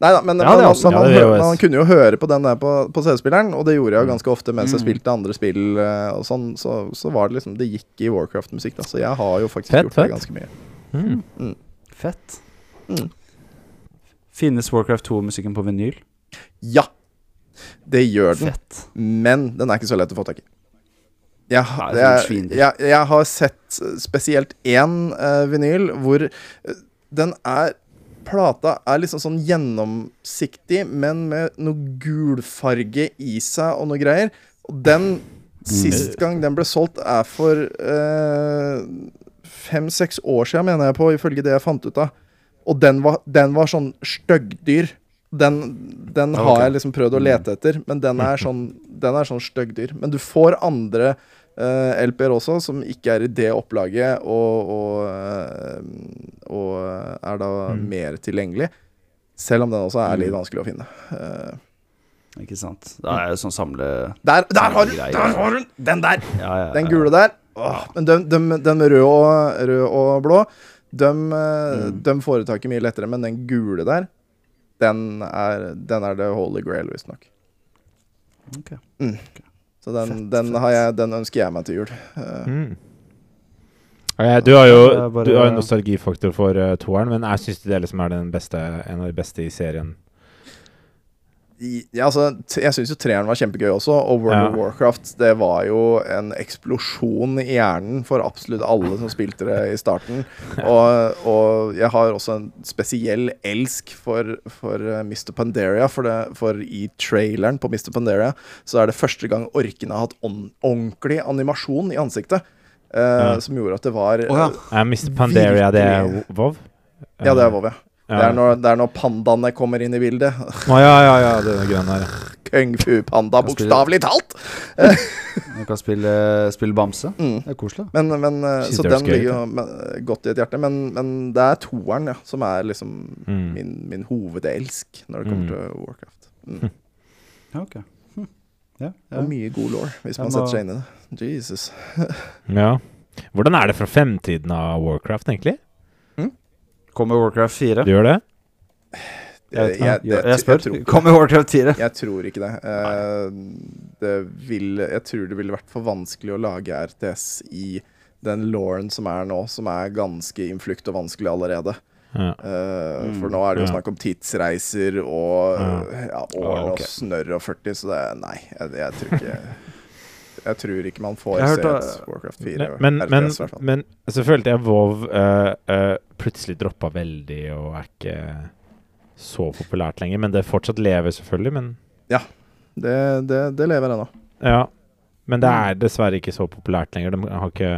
Nei da, men Ja, man, også- man, ja, man kunne jo høre på den der på, på CD-spilleren, og det gjorde jeg jo ganske ofte mens jeg Mm. spilte andre spill eh, og sånn, så, så var det liksom Det gikk i Warcraft-musikk, da, så jeg har jo faktisk Fett, gjort det ganske mye. Mm. Fett. Mm. Finnes Warcraft 2-musikken på vinyl? Ja, det gjør den. Fett. Men den er ikke så lett å få tak i. Jeg, jeg, jeg, jeg, har sett eh, spesielt én uh, vinyl hvor eh, den er Plata er liksom sånn gjennomsiktig, men med noe gulfarge i seg og noe greier. Og den Sist gang den ble solgt, er for eh, fem-seks år siden, mener jeg på, ifølge det jeg fant ut av. Og den var, den var sånn styggdyr. Den, den Ja, har ok. jeg liksom prøvd å lete etter, men den er sånn Den er sånn styggdyr. Men du får andre eh, LP-er også, som ikke er i det opplaget, og, og, eh, og er da Mm. mer tilgjengelig. Selv om den også er litt Mm. vanskelig å finne. Uh, Ikke sant. Da er det sånn samle... der, der har du Der har du den! Der! Ja, ja, Den gule der. Åh, men den, den, den røde og, rød og blå, de, Mm. de får det mye lettere. Men den gule der, den er, den er the holy grail, visstnok. Ok. Mm. Så den, Fett, den, fett. har jeg, den ønsker jeg meg til jul. Eh, Mm. Ja, du har jo er bare- du har nostalgifaktor for uh, toeren, men jeg syns det liksom er den beste, en av de beste i serien. Ja, altså, jeg syns jo treeren var kjempegøy også, og World Ja. of Warcraft det var jo en eksplosjon i hjernen for absolutt alle som spilte det i starten. Og, og jeg har også en spesiell elsk for, for eh, Mr. Pandaria, for, det, for i traileren på Mr. Pandaria så er det første gang orkene har hatt on ordentlig animasjon i ansiktet. eh, Ja. Som gjorde at det var oh, ja. Er Mr. Pandaria det er Virkelig. Vov? Ja, det er Vov, ja. Ja. Det, er når, det er når pandaene kommer inn i bildet. Å, ja, ja, ja, det er grønne her. Kung fu-panda, bokstavelig talt! Man kan spille, spille bamse. Mm. Det er koselig. Men, men eh, Så den gøy ligger jo me- godt i et hjerte. Men, men det er toeren ja, som er liksom Mm. min, min hovedelsk når det kommer Mm. til Warcraft. Mm. Ja, ok. Hm. Ja, ja. Og mye god law, hvis man må- setter seg inn i det. Jesus. Ja. Hvordan er det fra fremtiden av Warcraft, egentlig? Kommer Warcraft 4? Du gjør det? Jeg, ikke. jeg- jeg, det- spør. jeg tror Kommer Warcraft 4? Jeg tror ikke det. Uh, det vil, jeg tror det ville vært for vanskelig å lage RTS i den lauren som er nå, som er ganske innflukt og vanskelig allerede. Ja. Eh, Mm. For nå er det jo snakk om tidsreiser og Ja. ja, årene Ah, og snørr og 40, så det Nei, jeg, jeg tror ikke Jeg tror ikke man får se et Warcraft 4 Men, men, RTS, men, hvert fall. men så følte jeg WoW uh, uh, plutselig droppa veldig og er ikke så populært lenger. Men det fortsatt lever, selvfølgelig. Men Det, det, det lever ennå. ja. Men det er dessverre ikke så populært lenger. De har ikke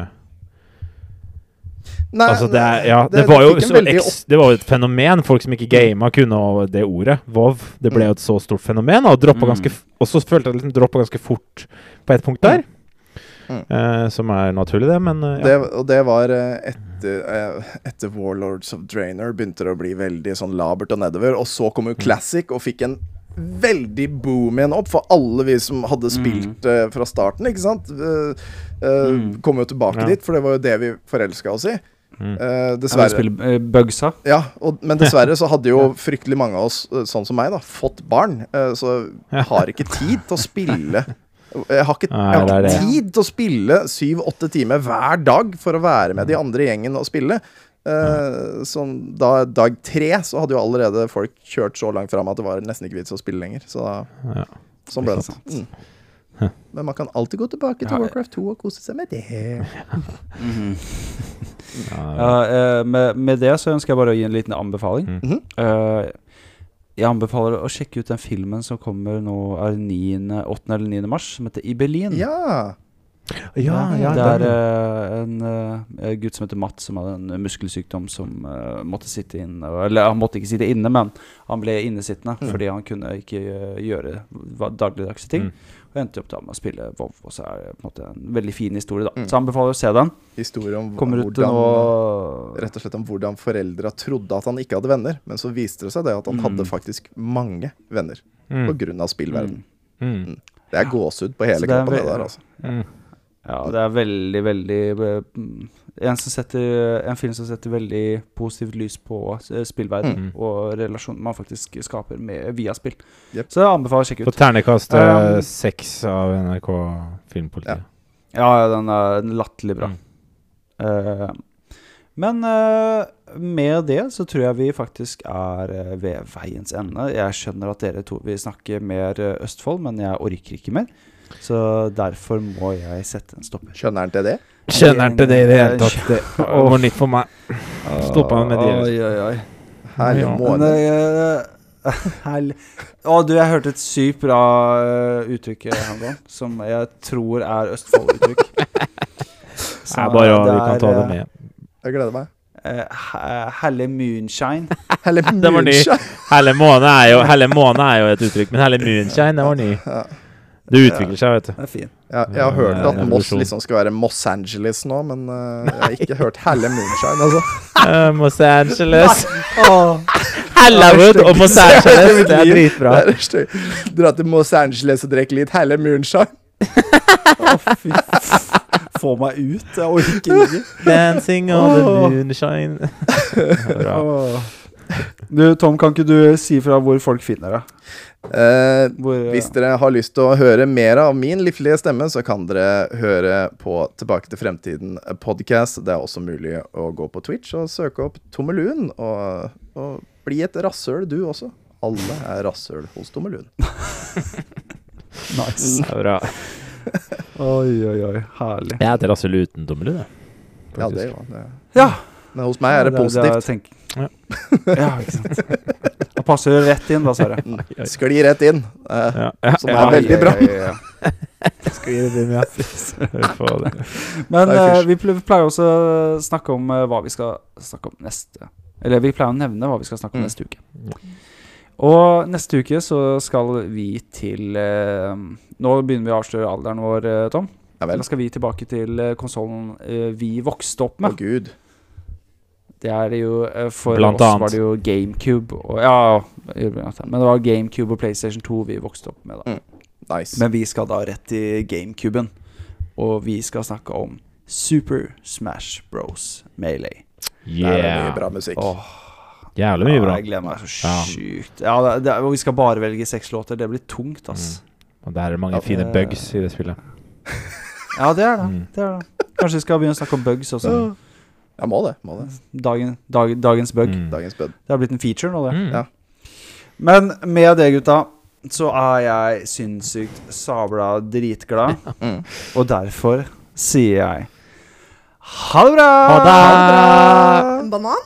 Nei, Altså, det er Ja, det, det- var jo fikk så veldig eks, Det var et fenomen. Folk som ikke gama, kunne det ordet. Vov. Det ble jo et så stort fenomen, og Mm. ganske Og så følte jeg det liksom droppa ganske fort på et punkt der. Mm. Uh, som er naturlig, det, men uh, ja. Det, og det var eh, etter, etter Warlords of Drainer begynte det å bli veldig sånn labert og nedover. Og så kom jo Mm. Classic og fikk en veldig boom igjen opp for alle vi som hadde Mm. spilt eh, fra starten, ikke sant. Uh, Mm. Kom jo tilbake Ja. dit, for det var jo det vi forelska oss i. Mm. Eh, dessverre. spille uh, Bugsa. Ja, og, men dessverre så hadde jo fryktelig mange av oss, sånn som meg, da, fått barn. Så jeg har ikke tid til å spille Jeg har ikke, Nei, jeg har ikke det. tid til å spille syv-åtte timer hver dag for å være med de andre i gjengen og spille. Eh, sånn, da dag tre så hadde jo allerede folk kjørt så langt fram at det var nesten ikke vits å spille lenger. Så da, Ja. sånn ble det. sant. Mm. Men man kan alltid gå tilbake til Ja, Warcraft 2 og kose seg med det. Ja, Ja, uh, med, med det så ønsker jeg bare å gi en liten anbefaling. Mm. Mhm. Eh, jeg anbefaler å sjekke ut den filmen som kommer nå er det 9., 8. eller 9. mars, som heter I Berlin. Ja. Ja, ja, det er eh, en uh, gutt som heter Matt, som hadde en muskelsykdom som uh, måtte sitte inne. Eller han måtte ikke sitte inne, men han ble innesittende Mm. fordi han kunne ikke gjøre dagligdagse ting. Mm. Og endte opp da med å spille WoW, og så er det på en måte en veldig fin historie. da Mm. Så anbefaler å se den. Historie om Kommer hvordan og... Rett og slett om hvordan foreldra trodde at han ikke hadde venner, men så viste det seg det at han Mm. hadde faktisk mange venner Mm. pga. av spillverden. Mm. Mm. Det er gåsehud på hele kroppen, det der, altså. Ja, det er veldig, veldig eh, en, som setter, en film som setter veldig positivt lys på eh, spillverden Mm. og relasjonen man faktisk skaper med, via spill. Yep. Så jeg anbefaler å sjekke På ut. ternekast seks Um, av NRK Filmpolitiet. Ja, ja, den er latterlig bra. Mm. Uh, men uh, med det så tror jeg vi faktisk er eh, ved veiens ende. Jeg skjønner at dere to vil snakke mer eh, Østfold, men jeg orker ikke mer. Så derfor må jeg sette en stopper. Skjønner han til det? Skjønner han til det i det hele tatt? Det var nytt for meg. Stoppa han med det. Oi, oi, oi. Herlig måned. måne. Eh, herlig. Å, du, jeg hørte et sykt bra eh, uttrykk eh, her som jeg tror er Østfold-uttrykk. Det er bare å- vi kan ta det med. Jeg gleder meg. Helle Moonshine. Helle Den var ny. moonshine. Helle måne er jo Helle måne er jo et uttrykk, men Helle moonshine, det var ny. Det utvikler seg, vet du. Det er fin. Jeg, jeg har hørt at Moss liksom skal være Moss Angeles nå, men uh, jeg har ikke hørt Helle Moonshine, altså. Uh, Los Angeles. Hellewood og Moss Angeles, det er dritbra. Dra til Moss Angeles og drikke litt Helle Moonshine. Å, fy Få meg ut. Jeg orker ikke. Dancing on the moonshine. Bra. Du, Tom, kan ikke du si fra hvor folk finner deg? Eh, Hvor, eh, Hvis dere har lyst til å høre mer av min livlige stemme, så kan dere høre på Tilbake til fremtiden podcast. Det er også mulig å gå på Twitch og søke opp Tommelun. Og, og bli et rasshøl, du også. Alle er rasshøl hos Tommelun. Nice. Det er bra. Oi, oi, oi. Herlig. Jeg heter rasshøl uten Tommelun, jeg. Ja, det, ja, det. Ja. Men hos meg er det positivt. tenk- Ja. ja, ikke sant. Da passer du rett inn, da, Sverre. Skli rett inn. Eh, Ja, ja, Som er veldig bra. Ja, ja, ja. Det inn, ja. Men eh, vi pleier også å snakke om eh, hva vi skal snakke om neste Eller vi pleier å nevne hva vi skal snakke om Mm. neste uke. Og neste uke så skal vi til eh, Nå begynner vi å avsløre alderen vår, eh, Tom. ja vel. Da skal vi tilbake til uh, konsollen vi vokste opp med. Å gud. Det er jo eh, For Blant oss annet. var det jo GameCube og, Ja, men det var GameCube og PlayStation 2 vi vokste opp med. da Nice. Men vi skal da rett til GameCuben. Og vi skal snakke om Super Smash Bros. Melee. Der er mye bra musikk. Åh, Jævlig mye bra. Jeg gleder meg så sjukt. Ja, det, det, vi skal bare velge seks låter. Det blir tungt, ass. Og der er det mange Ja, fine det- bugs i det spillet. Ja, det er det. Mm. det, er det. Kanskje vi skal begynne å snakke om bugs også. Ja, må det. Må det. Dagen, dag, dagens bug. Mm. Dagens bug. Det har blitt en feature nå, det. Mm. Ja. Men med det, gutta, så er jeg sinnssykt sabla dritglad. Mm. Og derfor sier jeg ha det bra! Ha det! bra! En banan?